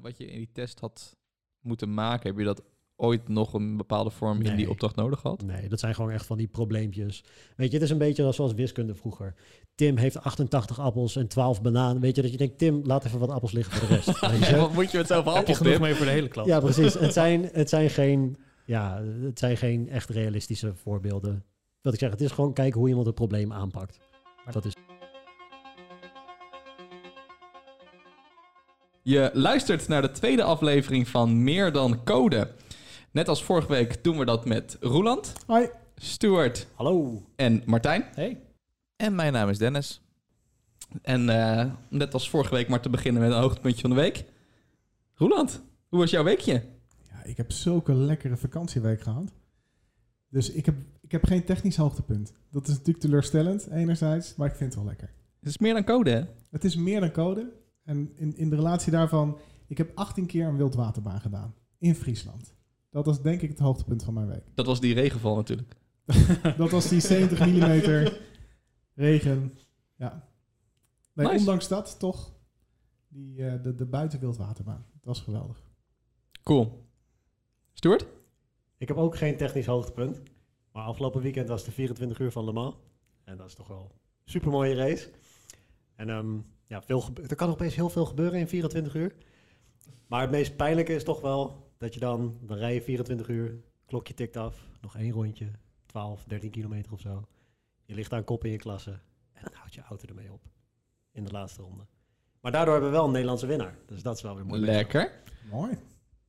wat je in die test had moeten maken, heb je dat ooit nog een bepaalde vorm in die opdracht nodig gehad? Nee, dat zijn gewoon echt van die probleempjes. Weet je, het is een beetje zoals wiskunde vroeger. Tim heeft 88 appels en 12 bananen. Weet je, dat je denkt, Tim, laat even wat appels liggen voor de rest. Weet je? wat moet je met zoveel Heb je appels, genoeg mee voor de hele klas? Ja, precies. Het zijn, het zijn geen, ja, het zijn geen echt realistische voorbeelden. Wat ik zeg, het is gewoon kijken hoe iemand het probleem aanpakt. Dat is Je luistert naar de tweede aflevering van Meer dan Code. Net als vorige week doen we dat met Roeland, Hoi. Stuart Hallo. en Martijn. Hey. En mijn naam is Dennis. En eh, net als vorige week maar te beginnen met een hoogtepuntje van de week. Roeland, hoe was jouw weekje? Ja, ik heb zulke lekkere vakantieweek gehad. Dus ik heb, ik heb geen technisch hoogtepunt. Dat is natuurlijk teleurstellend, enerzijds, maar ik vind het wel lekker. Het is meer dan code, hè? Het is meer dan code. En in, in de relatie daarvan, ik heb 18 keer een wildwaterbaan gedaan. In Friesland. Dat was denk ik het hoogtepunt van mijn week. Dat was die regenval natuurlijk. Dat was die 70 mm regen. Ja. Nee, Nice. ondanks dat toch. Die, eh, de, de buitenwildwaterbaan. Het was geweldig. Cool. Stuart? Ik heb ook geen technisch hoogtepunt. Maar afgelopen weekend was de 24 uur van Le Mans. En dat is toch wel een super mooie race. En ehm, ja, veel er kan opeens heel veel gebeuren in 24 uur. Maar het meest pijnlijke is toch wel dat je dan, dan rij je 24 uur, klokje tikt af, nog één rondje, 12, 13 kilometer of zo. Je ligt aan kop in je klasse en dan houdt je auto ermee op in de laatste ronde. Maar daardoor hebben we wel een Nederlandse winnaar. Dus dat is wel weer mooi. Lekker. Mooi.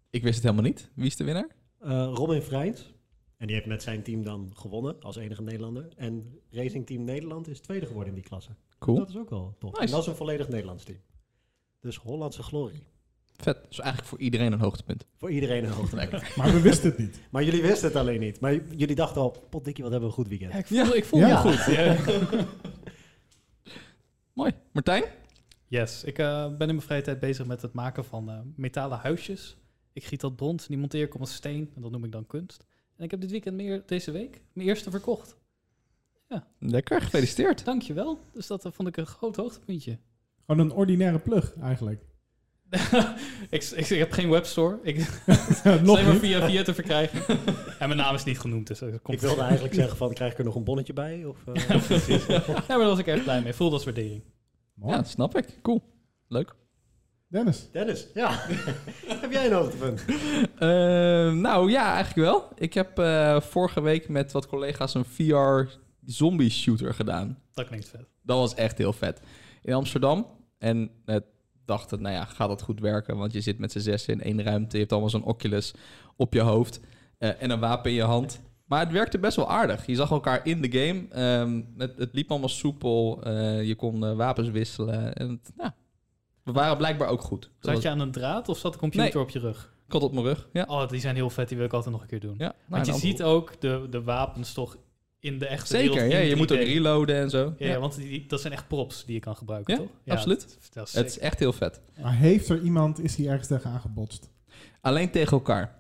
Ik wist het helemaal niet. Wie is de winnaar? Eh, Robin Vrijns. En die heeft met zijn team dan gewonnen als enige Nederlander. En Racing Team Nederland is tweede geworden in die klasse. Cool. Dat is ook wel tof. Nice. En dat is een volledig Nederlands team. Dus Hollandse glorie. Vet. Dus eigenlijk voor iedereen een hoogtepunt. Voor iedereen een hoogte. Maar we wisten het niet. maar jullie wisten het alleen niet. Maar jullie dachten al, potdikkie, wat hebben we een goed weekend. Ja, ik voel, ik voel Ja. me goed. Ja. Mooi. Martijn? Yes, ik eh, ben in mijn vrije tijd bezig met het maken van eh, metalen huisjes. Ik giet dat brons, die monteer ik op een steen en dat noem ik dan kunst. En ik heb dit weekend meer, deze week mijn eerste verkocht. Lekker. Gefeliciteerd. Dankjewel. Dus dat eh, vond ik een groot hoogtepuntje. Gewoon een ordinaire plug eigenlijk. ik, ik, ik heb geen webstore. Ik Nog alleen maar niet. via via te verkrijgen. en mijn naam is niet genoemd, dus dat komt Ik wilde eigenlijk zeggen van, krijg ik er nog een bonnetje bij? Of, eh? Ja, precies. Ja, maar daar was ik echt blij mee. Voel als waardering. Mooi. Ja, snap ik. Cool. Leuk. Dennis. Dennis, ja. heb jij een hoogtepunt? Eh, nou ja, eigenlijk wel. Ik heb eh, vorige week met wat collega's een VR zombie shooter gedaan. Dat klinkt vet. Dat was echt heel vet. In Amsterdam. En het dachten, nou ja, gaat dat goed werken? Want je zit met z'n zes in één ruimte. Je hebt allemaal zo'n Oculus op je hoofd. eh, en een wapen in je hand. Maar het werkte best wel aardig. Je zag elkaar in de game. Ehm, het, het liep allemaal soepel. eh, je kon eh, wapens wisselen. En het, we waren blijkbaar ook goed. Dat Zat was- je aan een draad of zat de computer Nee. op je rug? Ik had op mijn rug. Ja. Oh, die zijn heel vet. Die wil ik altijd nog een keer doen. ja. Want je Nou, ziet ook de, de wapens toch in de echte Zeker, wereld ja, je moet ook 3D. reloaden en zo. Ja, want die, dat zijn echt props die je kan gebruiken, Ja, toch? absoluut. Dat, dat is Het is echt heel vet. Maar heeft er iemand, is hij ergens tegenaan gebotst? Alleen tegen elkaar.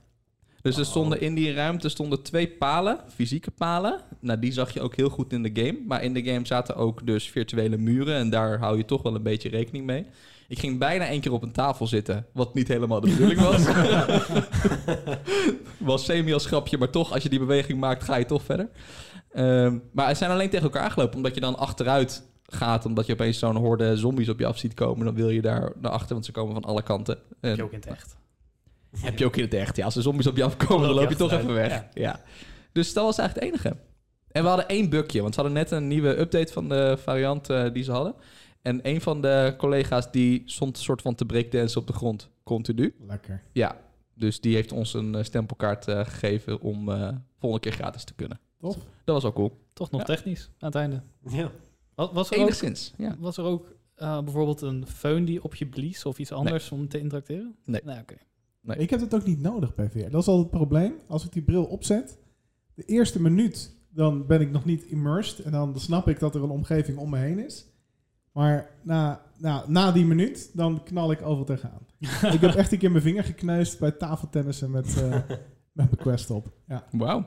Dus er Oh. stonden in die ruimte stonden twee palen, fysieke palen. Nou, die zag je ook heel goed in de game. Maar in de game zaten ook dus virtuele muren. En daar hou je toch wel een beetje rekening mee. Ik ging bijna één keer op een tafel zitten, wat niet helemaal de bedoeling was. was semi als grapje, maar toch, als je die beweging maakt, ga je toch verder. Ehm, maar ze zijn alleen tegen elkaar gelopen, omdat je dan achteruit gaat, omdat je opeens zo'n horde zombies op je af ziet komen. Dan wil je daar naar achter, want ze komen van alle kanten. En- Heb je ook in het echt. heb je ook in het echt. Ja, als er zombies op je afkomen, dan Loop je toch even weg. Ja. Dus dat was eigenlijk het enige. En we hadden één bugje, want ze hadden net een nieuwe update van de variant eh, die ze hadden. En een van de collega's die stond een soort van te breakdansen op de grond, continu. Lekker. Ja, dus die heeft ons een eh, stempelkaart eh, gegeven om volgende keer gratis te kunnen. Tof. Dat was wel cool. Toch nog Ja. technisch aan het einde. Ja. Was, was er ook, Enigszins, ja. was er ook eh, bijvoorbeeld een föhn die op je blies of iets anders om te interacteren? Nee. Nee, oké. Nee. Ik heb het ook niet nodig bij VR. Dat is al het probleem. Als ik die bril opzet, de eerste minuut, dan ben ik nog niet immersed. En dan snap ik dat er een omgeving om me heen is. Maar na, na, na die minuut, dan knal ik overal tegenaan. ik heb echt een keer mijn vinger gekneusd bij tafeltennissen met, eh, met mijn Quest op. Ja. Wauw.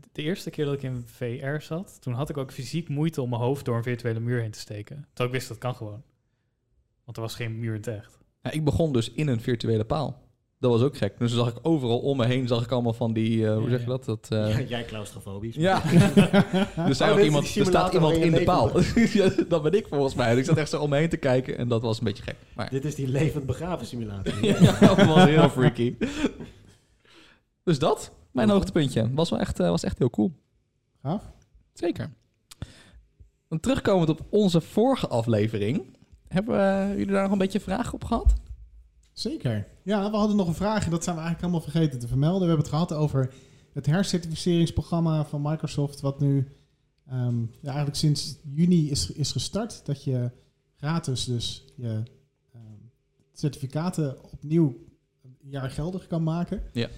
De, de eerste keer dat ik in VR zat, toen had ik ook fysiek moeite om mijn hoofd door een virtuele muur heen te steken. Terwijl ik wist dat kan gewoon. Want er was geen muur in het echt. Ja, ik begon dus in een virtuele paal. Dat was ook gek. Dus dan zag ik overal om me heen, zag ik allemaal van die, eh, hoe zeg je ja. dat? dat eh, Ja, jij claustrofobisch. ja. er, zei Oh, ook is iemand, er staat iemand in de paal. Dat ben ik volgens mij. En ik zat echt zo om me heen te kijken en dat was een beetje gek. Maar Dit is die levend begraven simulator. ja, dat was heel freaky. Dus dat, mijn hoogtepuntje. Was wel echt, eh, was echt heel cool. Gaaf. Zeker. Dan terugkomend op onze vorige aflevering. Hebben eh, jullie daar nog een beetje vragen op gehad? Zeker. Ja, we hadden nog een vraag en dat zijn we eigenlijk allemaal vergeten te vermelden. We hebben het gehad over het hercertificeringsprogramma van Microsoft, wat nu ehm, ja, eigenlijk sinds juni is, is gestart. Dat je gratis dus je ehm, certificaten opnieuw een jaar geldig kan maken. Ja.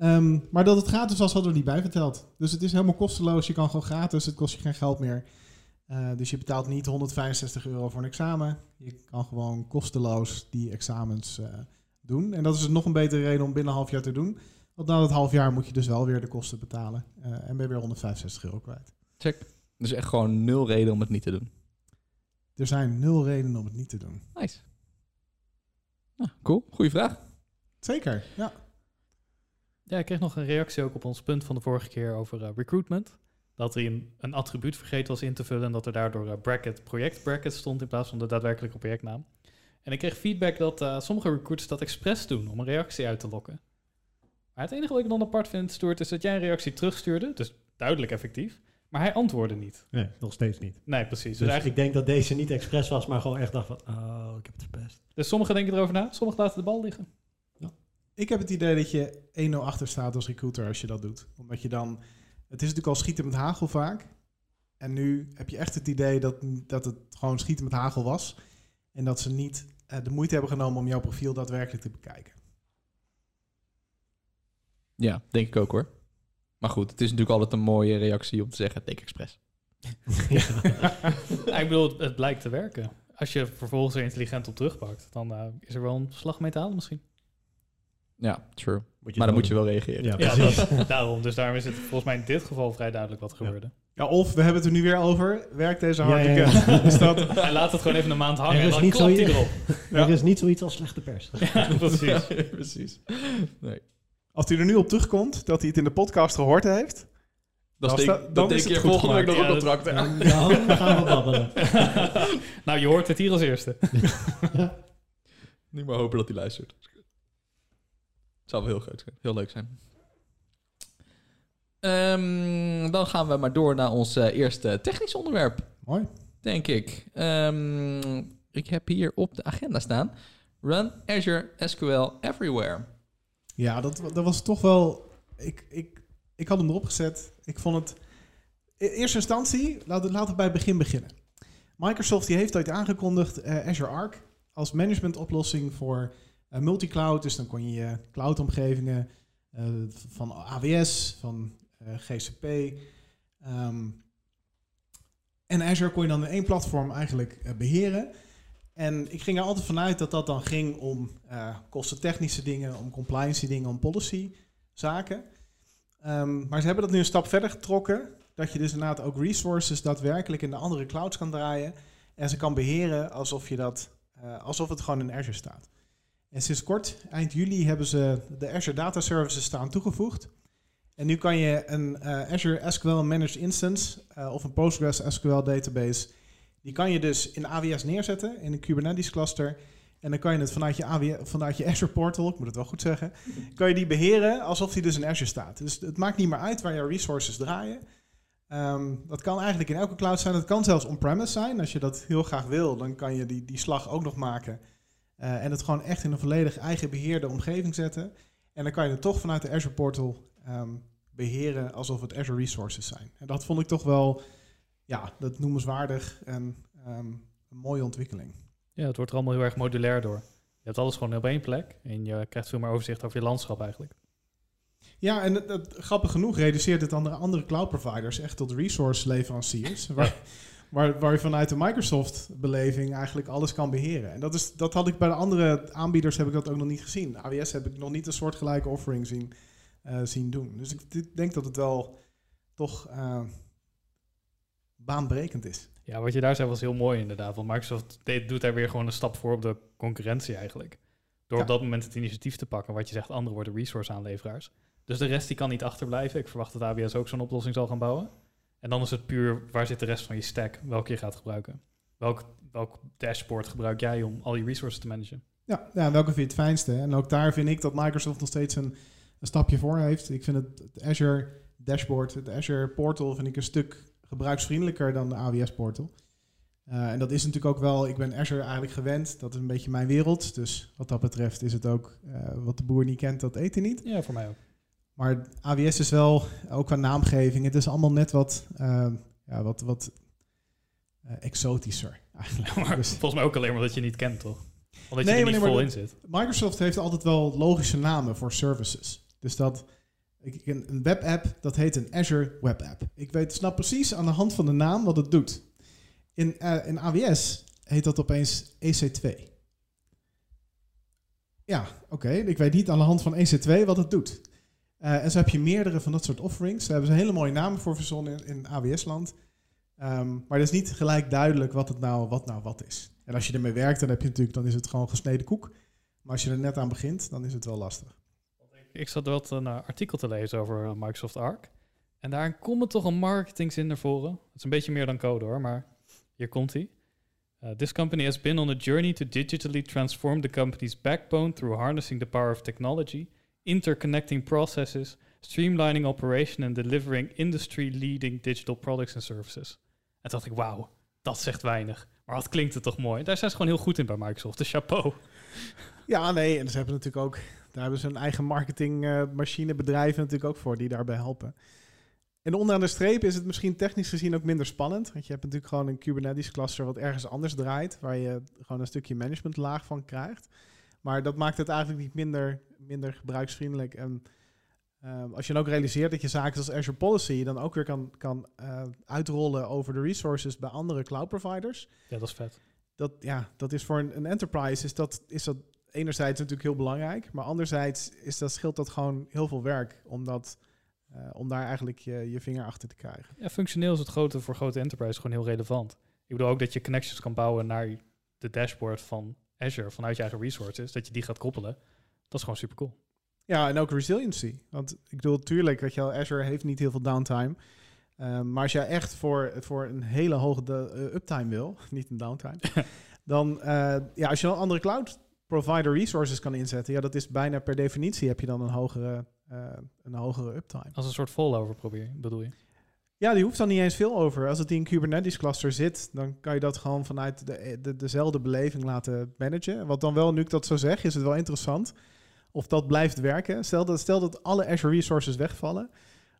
Ehm, maar dat het gratis was, hadden we niet bijverteld. Dus het is helemaal kosteloos. Je kan gewoon gratis. Het kost je geen geld meer. Eh, dus je betaalt niet 165 euro voor een examen. Je kan gewoon kosteloos die examens eh, doen. En dat is nog een betere reden om binnen een half jaar te doen. Want na dat half jaar moet je dus wel weer de kosten betalen. Eh, en ben je weer 165 euro kwijt. Dus echt gewoon nul reden om het niet te doen. Er zijn nul redenen om het niet te doen. Nice. Nou, cool. Goeie vraag. Zeker, ja. Ja, ik kreeg nog een reactie ook op ons punt van de vorige keer over eh, recruitment. Dat er een, een attribuut vergeten was in te vullen en dat er daardoor eh, bracket, project bracket stond in plaats van de daadwerkelijke projectnaam. En ik kreeg feedback dat eh, sommige recruiters dat expres doen om een reactie uit te lokken. Maar het enige wat ik dan apart vind, Stuart, is dat jij een reactie terugstuurde, dus duidelijk effectief, maar hij antwoordde niet. Nee, nog steeds niet. Nee, precies. Dus, Dus eigenlijk, ik denk dat deze niet expres was, maar gewoon echt dacht van, oh, ik heb het verpest. dus sommigen denken erover na, sommigen laten de bal liggen. Ik heb het idee dat je 1-0 achter staat als recruiter als je dat doet. Omdat je dan... Het is natuurlijk al schieten met hagel vaak. En nu heb je echt het idee dat, dat het gewoon schieten met hagel was. En dat ze niet eh, de moeite hebben genomen om jouw profiel daadwerkelijk te bekijken. Ja, denk ik ook hoor. Maar goed, het is natuurlijk altijd een mooie reactie om te zeggen, take expres. Ja, ik bedoel, het, blijkt te werken. Als je vervolgens er intelligent op terugpakt, dan eh, is er wel een slag mee te halen misschien. Ja, true. Maar dan moet je wel reageren. Ja, Ja, precies. dat- daarom. Dus daarom is het volgens mij in dit geval vrij duidelijk wat Ja. gebeurde. Ja, of we hebben het er nu weer over. Werkt deze harde ja, ja. dat... Hij laat het gewoon even een maand hangen Er en is dan niet hij erop. Er is niet zoiets als slechte pers. Ja, precies. precies. Nee. Als hij er nu op terugkomt dat hij het in de podcast gehoord heeft. Dan, Dan steek, dan, dan denk is het goed volgende week nog een contract. Ja, dan gaan we babbelen. nou, je hoort het hier als eerste. Niet maar hopen dat hij luistert. Zou wel heel, groot heel leuk zijn. Ehm, dan gaan we maar door naar ons eh, eerste technisch onderwerp, Mooi. denk ik. Ehm, ik heb hier op de agenda staan... Run Azure SQL Everywhere. Ja, dat, dat was toch wel. Ik, ik, ik had hem erop gezet. Ik vond het. In eerste instantie, laten, laten we bij het begin beginnen. Microsoft die heeft ooit aangekondigd eh, Azure Arc als managementoplossing voor eh, multicloud. Dus dan kon je je cloudomgevingen eh, van AWS, van eh, GCP ehm, en Azure kon je dan in één platform eigenlijk eh, beheren. En ik ging er altijd vanuit dat dat dan ging om kostentechnische dingen, om compliance dingen, om policy zaken. Ehm, maar ze hebben dat nu een stap verder getrokken. Dat je dus inderdaad ook resources daadwerkelijk in de andere clouds kan draaien. En ze kan beheren alsof, je dat, alsof het gewoon in Azure staat. En sinds kort, eind juli, hebben ze de Azure Data Services staan toegevoegd. En nu kan je een eh, Azure SQL Managed Instance eh, of een Postgres SQL database die kan je dus in AWS neerzetten, in een Kubernetes cluster. En dan kan je het vanuit je, AWS, vanuit je Azure portal, ik moet het wel goed zeggen, kan je die beheren alsof die dus in Azure staat. Dus het maakt niet meer uit waar jouw resources draaien. Ehm, dat kan eigenlijk in elke cloud zijn. Dat kan zelfs on-premise zijn. Als je dat heel graag wil, dan kan je die, die slag ook nog maken. Eh, en het gewoon echt in een volledig eigen beheerde omgeving zetten. En dan kan je het toch vanuit de Azure portal ehm, beheren alsof het Azure resources zijn. En dat vond ik toch wel ja, dat noemenswaardig en ehm, een mooie ontwikkeling. Ja, het wordt er allemaal heel erg modulair door. Je hebt alles gewoon op één plek en je krijgt veel meer overzicht over je landschap eigenlijk. Ja, en dat, dat- grappig genoeg reduceert het andere, andere cloud providers echt tot resource leveranciers. Waar, waar, waar je vanuit de Microsoft-beleving eigenlijk alles kan beheren. En dat, is, dat had ik bij de andere aanbieders heb ik dat ook nog niet gezien. AWS heb ik nog niet een soortgelijke offering zien, eh, zien doen. Dus ik denk dat het wel toch eh, baanbrekend is. Ja, wat je daar zei was heel mooi inderdaad. Want Microsoft deed- doet daar weer gewoon een stap voor op de concurrentie eigenlijk. Door Ja. op dat moment het initiatief te pakken, wat je zegt, anderen worden resource aanleveraars. Dus de rest die kan niet achterblijven. Ik verwacht dat AWS ook zo'n oplossing zal gaan bouwen. En dan is het puur, waar zit de rest van je stack? Welke je gaat gebruiken? Welk, welk dashboard gebruik jij om al die resources te managen? Ja, ja, welke vind je het fijnste? En ook daar vind ik dat Microsoft nog steeds een, een stapje voor heeft. Ik vind het, het Azure dashboard, het Azure portal, vind ik een stuk gebruiksvriendelijker dan de AWS portal. Eh, en dat is natuurlijk ook wel, ik ben Azure eigenlijk gewend. Dat is een beetje mijn wereld. Dus wat dat betreft is het ook, eh, wat de boer niet kent, dat eet hij niet. Ja, voor mij ook. Maar AWS is wel, ook qua naamgeving, het is allemaal net wat, eh, ja, wat, wat eh, exotischer eigenlijk. Maar Dus- volgens mij ook alleen maar dat je niet kent, toch? Omdat Nee, je er niet vol in zit. Microsoft heeft altijd wel logische namen voor services. Dus dat een, webapp, dat heet een Azure Web App. Ik weet, snap precies aan de hand van de naam wat het doet. In, eh, in AWS heet dat opeens EC2. Ja, oké. Ik weet niet aan de hand van EC2 wat het doet. Eh, en zo heb je meerdere van dat soort offerings. Daar hebben ze hele mooie namen voor verzonnen in, AWS-land. Ehm, maar het is niet gelijk duidelijk wat het nou wat, nou wat is. En als je ermee werkt, dan, heb je natuurlijk, dan is het gewoon gesneden koek. Maar als je er net aan begint, dan is het wel lastig. Ik zat wat een eh, artikel te lezen over eh, Microsoft Arc. En daarin komt er toch een marketingzin naar voren. Het is een beetje meer dan code hoor, maar hier komt hij. Uh, this company has been on a journey to digitally transform the company's backbone through harnessing the power of technology, interconnecting processes, streamlining operation and delivering industry-leading digital products and services. En toen dacht ik, wauw, dat zegt weinig. Maar wat klinkt het toch mooi. Daar zijn ze gewoon heel goed in bij Microsoft. Dus chapeau. Ja, nee, en ze hebben natuurlijk ook, daar hebben ze een eigen marketingmachine, bedrijven natuurlijk ook voor die daarbij helpen. En onderaan de streep is het misschien technisch gezien ook minder spannend. Want je hebt natuurlijk gewoon een Kubernetes cluster wat ergens anders draait, waar je gewoon een stukje managementlaag van krijgt. Maar dat maakt het eigenlijk niet minder, minder gebruiksvriendelijk. En ehm, als je dan ook realiseert dat je zaken als Azure Policy dan ook weer kan, kan eh, uitrollen over de resources bij andere cloud providers Ja, dat is vet. dat, ja, dat is voor een, een enterprise is dat, is dat enerzijds natuurlijk heel belangrijk, maar anderzijds is dat, scheelt dat gewoon heel veel werk om, dat, eh, om daar eigenlijk je, je vinger achter te krijgen. Ja, functioneel is het grote voor grote enterprise gewoon heel relevant. Ik bedoel ook dat je connections kan bouwen naar de dashboard van Azure vanuit je eigen resources, dat je die gaat koppelen. Dat is gewoon super cool. Ja, en ook resiliency. Want ik bedoel, tuurlijk, weet je wel, Azure heeft niet heel veel downtime. Um, maar als jij echt voor, voor een hele hoge de, uh, uptime wil, niet een downtime, dan uh, ja, als je dan andere cloud provider resources kan inzetten, ja, dat is bijna per definitie heb je dan een hogere, uh, een hogere uptime. Als een soort fallover probeer, bedoel je? Ja, die hoeft dan niet eens veel over. Als het in een Kubernetes cluster zit, dan kan je dat gewoon vanuit de, de, dezelfde beleving laten managen. Wat dan wel, nu ik dat zo zeg, is het wel interessant of dat blijft werken. Stel dat, stel dat alle Azure resources wegvallen,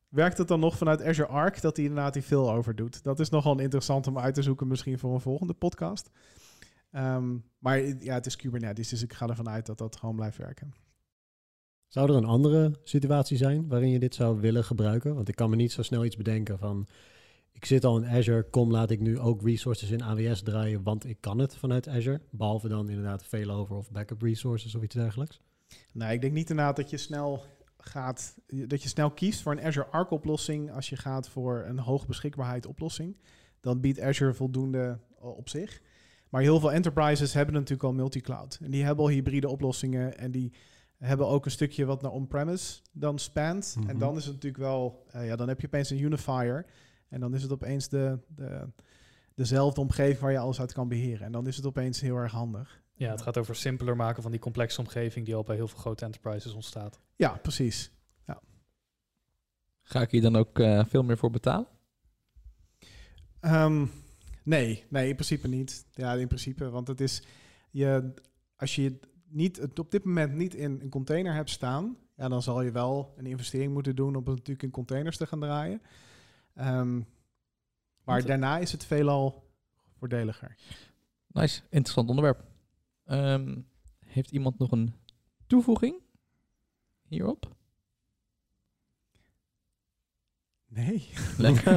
werkt het dan nog vanuit Azure Arc dat hij inderdaad die veel over doet? Dat is nogal interessant om uit te zoeken, misschien voor een volgende podcast. Um, maar ja, het is Kubernetes, dus ik ga ervan uit dat dat gewoon blijft werken. Zou er een andere situatie zijn waarin je dit zou willen gebruiken? Want ik kan me niet zo snel iets bedenken van... ik zit al in Azure, kom laat ik nu ook resources in AWS draaien... want ik kan het vanuit Azure. Behalve dan inderdaad failover of backup resources of iets dergelijks. Nee, ik denk niet inderdaad dat je snel gaat... dat je snel kiest voor een Azure Arc oplossing... als je gaat voor een hoog beschikbaarheid oplossing. Dan biedt Azure voldoende op zich. Maar heel veel enterprises hebben natuurlijk al multi-cloud. En die hebben al hybride oplossingen en die hebben ook een stukje wat naar on-premise dan spant. Mm -hmm. En dan is het natuurlijk wel, uh, ja, dan heb je opeens een unifier. En dan is het opeens de, de, dezelfde omgeving waar je alles uit kan beheren. En dan is het opeens heel erg handig. Ja, het gaat over simpeler maken van die complexe omgeving die al bij heel veel grote enterprises ontstaat. Ja, precies. Ja. Ga ik hier dan ook uh, veel meer voor betalen? Um, nee, nee, in principe niet. Ja, in principe, want het is je als je niet, het op dit moment niet in een container hebt staan, ja, dan zal je wel een investering moeten doen om het natuurlijk in containers te gaan draaien. Um, maar Want, daarna is het veelal voordeliger. Nice, interessant onderwerp. Um, heeft iemand nog een toevoeging hierop? Nee. Lekker.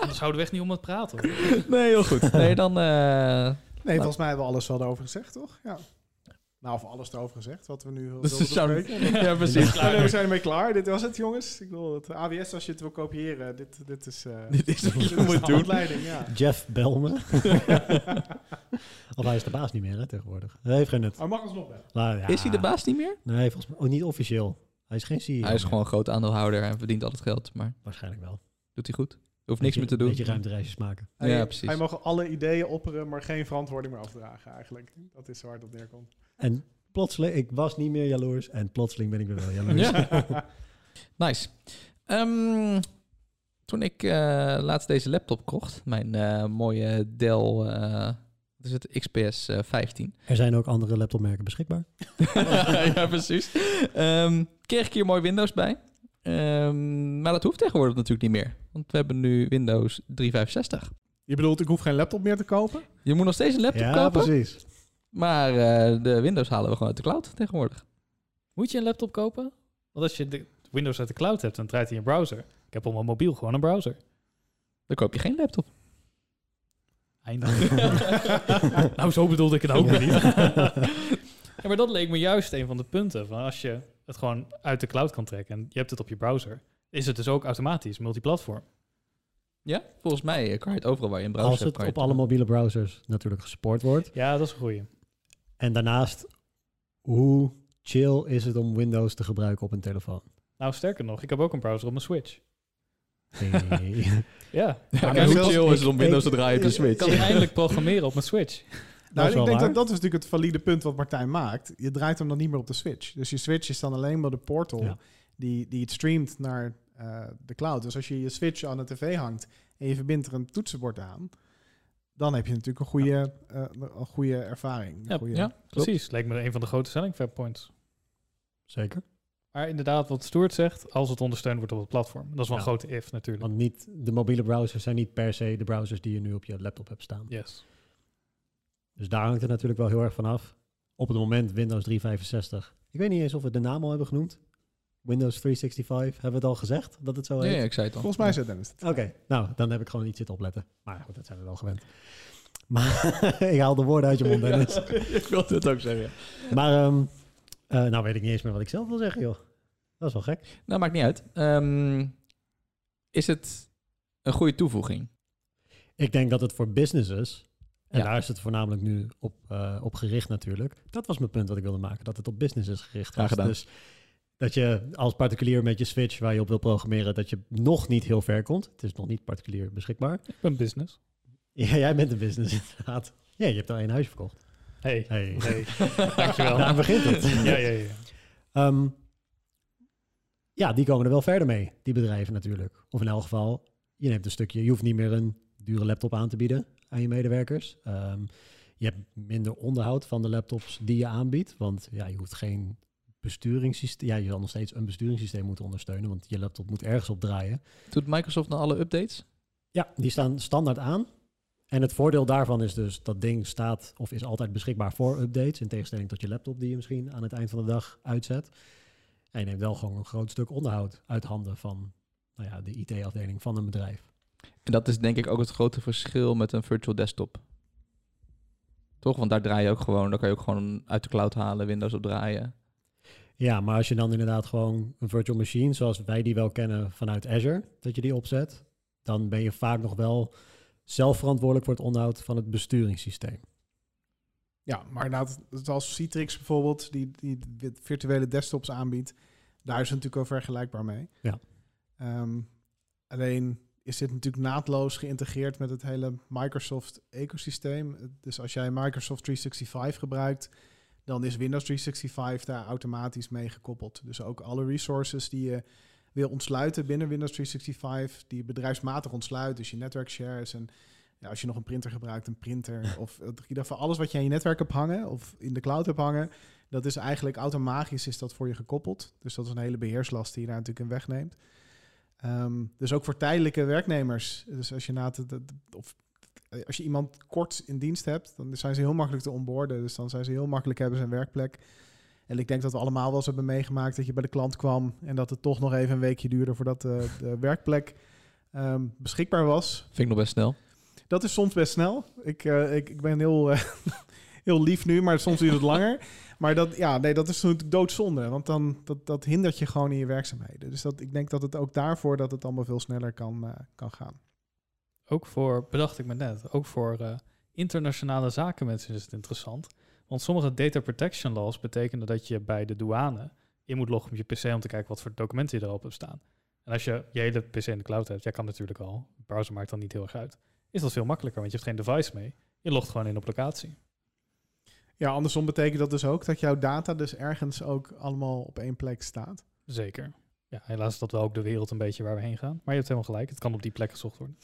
Anders houden we echt niet om het praten. nee, heel goed. Nee, dan... Uh, nee, volgens mij hebben we alles wel over gezegd, toch? Ja. Nou, of alles erover gezegd, wat we nu Dus ja, precies. We zijn ermee klaar. Dit was het, jongens. Ik bedoel, het AWS, als je het wil kopiëren, dit, dit is... eh, Dit is wat je is moet doen. ja. Jeff, bel me. of hij is de baas niet meer, hè, tegenwoordig. Hij heeft geen nut. Maar mag alsnog wel. Maar ja, Is hij de baas niet meer? Nee, volgens mij ook niet officieel. Hij is geen CEO Hij is meer. gewoon groot aandeelhouder en verdient al het geld, maar Waarschijnlijk wel. doet hij goed. Hoeft niks meer te Een doen. beetje ruimtereisjes maken. Ja, Hij, precies. Hij mag alle ideeën opperen, maar geen verantwoording meer afdragen, eigenlijk. Dat is waar het op neerkomt. En plotseling, ik was niet meer jaloers. En plotseling ben ik weer wel jaloers. Ja. Nice. Ehm, toen ik eh, laatst deze laptop kocht, mijn eh, mooie Dell, eh, wat is het, XPS eh, 15. Er zijn ook andere laptopmerken beschikbaar. ja, precies. Ehm, kreeg ik hier mooi Windows bij. Ehm, maar dat hoeft tegenwoordig natuurlijk niet meer. Want we hebben nu Windows 365. Je bedoelt, ik hoef geen laptop meer te kopen? Je moet nog steeds een laptop ja, kopen. precies. Maar eh, de Windows halen we gewoon uit de cloud tegenwoordig. Moet je een laptop kopen? Want als je de Windows uit de cloud hebt, dan draait hij een browser. Ik heb op mijn mobiel gewoon een browser. Dan koop je geen laptop. Eindelijk. nou, zo bedoelde ik het ook weer niet. ja, maar dat leek me juist een van de punten. Van als je het gewoon uit de cloud kan trekken en je hebt het op je browser, is het dus ook automatisch multiplatform. Ja, volgens mij eh, kan je het overal waar je een browser Als hebt. het op alle mobiele browsers natuurlijk gesupport wordt. Ja, dat is een goeie. En daarnaast, hoe chill is het om Windows te gebruiken op een telefoon? Nou, sterker nog, ik heb ook een browser op mijn Switch. Hey. Ja, Ja, maar hoe chill is het om ik- Windows te draaien op ik- Switch? ik kan eindelijk programmeren op mijn Switch. Nou, ik denk waar. dat dat is natuurlijk het valide punt wat Martijn maakt. Je draait hem dan niet meer op de Switch. Dus je Switch is dan alleen maar de portal Ja. die, die het streamt naar eh, de cloud. Dus als je je Switch aan de tv hangt en je verbindt er een toetsenbord aan, dan heb je natuurlijk een goede, eh, een goede ervaring. Een Ja, goede- ja. Precies, leek me een van de grote selling points. Zeker. Maar inderdaad, wat Stuart zegt, als het ondersteund wordt op het platform. Dat is wel een Ja. grote if natuurlijk. Want niet, de mobiele browsers zijn niet per se de browsers die je nu op je laptop hebt staan. Yes. Dus daar hangt het natuurlijk wel heel erg van af. Op het moment Windows 365. Ik weet niet eens of we de naam al hebben genoemd. Windows 365. Hebben we het al gezegd dat het zo Ja, heet? ja, ik zei het al. Volgens mij zei Dennis het. Oké, nou, dan heb ik gewoon niet zitten opletten. Maar goed, dat zijn we wel gewend. Maar ik haal de woorden uit je mond, Dennis. ik wilde het ook zeggen. Maar, ehm, eh, nou weet ik niet eens meer wat ik zelf wil zeggen, joh. Dat is wel gek. Nou, maakt niet uit. Ehm, is het een goede toevoeging? Ik denk dat het voor businesses, en Ja. daar is het voornamelijk nu op, eh, op gericht natuurlijk. Dat was mijn punt wat ik wilde maken, dat het op businesses gericht Graag was. gedaan. Dus dat je als particulier met je Switch waar je op wil programmeren, dat je nog niet heel ver komt. Het is nog niet particulier beschikbaar. Ik ben business. Ja, jij bent een business inderdaad. Ja, je hebt al één huis verkocht. Hey, Hey. hey. dankjewel. Daar begint het. ja, ja, ja. Ehm, ja, die komen er wel verder mee, die bedrijven natuurlijk. Of in elk geval, je neemt een stukje, je hoeft niet meer een dure laptop aan te bieden aan je medewerkers. Ehm, je hebt minder onderhoud van de laptops die je aanbiedt, want ja, je hoeft geen besturingssysteem, ja, je zal nog steeds een besturingssysteem moeten ondersteunen, want je laptop moet ergens op draaien. Doet Microsoft nou alle updates? Ja, die staan standaard aan. En het voordeel daarvan is dus dat ding staat of is altijd beschikbaar voor updates. In tegenstelling tot je laptop die je misschien aan het eind van de dag uitzet. En je neemt wel gewoon een groot stuk onderhoud uit handen van nou ja, de IT-afdeling van een bedrijf. En dat is denk ik ook het grote verschil met een virtual desktop. Toch? Want daar draai je ook gewoon, daar kan je ook gewoon uit de cloud halen, Windows op draaien. Ja, maar als je dan inderdaad gewoon een virtual machine, zoals wij die wel kennen vanuit Azure, dat je die opzet, dan ben je vaak nog wel zelf verantwoordelijk voor het onderhoud van het besturingssysteem. Ja, maar inderdaad, zoals Citrix bijvoorbeeld, die, die virtuele desktops aanbiedt, daar is het natuurlijk wel vergelijkbaar mee. Ja. Ehm, alleen is dit natuurlijk naadloos geïntegreerd met het hele Microsoft-ecosysteem. Dus als jij Microsoft 365 gebruikt, dan is Windows 365 daar automatisch mee gekoppeld. Dus ook alle resources die je wil ontsluiten binnen Windows 365, die je bedrijfsmatig ontsluit, dus je netwerk shares en ja, als je nog een printer gebruikt, een printer. Of in ieder geval alles wat je aan je netwerk hebt hangen of in de cloud hebt hangen. Dat is eigenlijk automatisch is dat voor je gekoppeld. Dus dat is een hele beheerslast die je daar natuurlijk in wegneemt. Ehm, dus ook voor tijdelijke werknemers. Dus als je, na het, het- of als je iemand kort in dienst hebt, dan zijn ze heel makkelijk te onboorden. Dus dan zijn ze heel makkelijk hebben ze een werkplek. En ik denk dat we allemaal wel eens hebben meegemaakt dat je bij de klant kwam en dat het toch nog even een weekje duurde voordat de, de werkplek ehm, beschikbaar was. Vind ik nog best snel. Dat is soms best snel. Ik, eh, ik, ik ben heel, eh, heel lief nu, maar soms duurt het langer. Maar dat, ja, nee, dat is natuurlijk doodzonde, want dan dat, dat hindert je gewoon in je werkzaamheden. Dus dat, ik denk dat het ook daarvoor dat het allemaal veel sneller kan, eh, kan gaan. Ook voor, bedacht ik me net, ook voor eh, internationale zakenmensen is het interessant. Want sommige data protection laws betekenen dat je bij de douane in moet loggen op je pc om te kijken wat voor documenten je erop hebt staan. En als je je hele pc in de cloud hebt, jij kan natuurlijk al, browser maakt dan niet heel erg uit, is dat veel makkelijker, want je hebt geen device mee. Je logt gewoon in op locatie. Ja, andersom betekent dat dus ook dat jouw data dus ergens ook allemaal op één plek staat. Zeker. Ja, helaas is dat wel ook de wereld een beetje waar we heen gaan. Maar je hebt helemaal gelijk, het kan op die plek gezocht worden.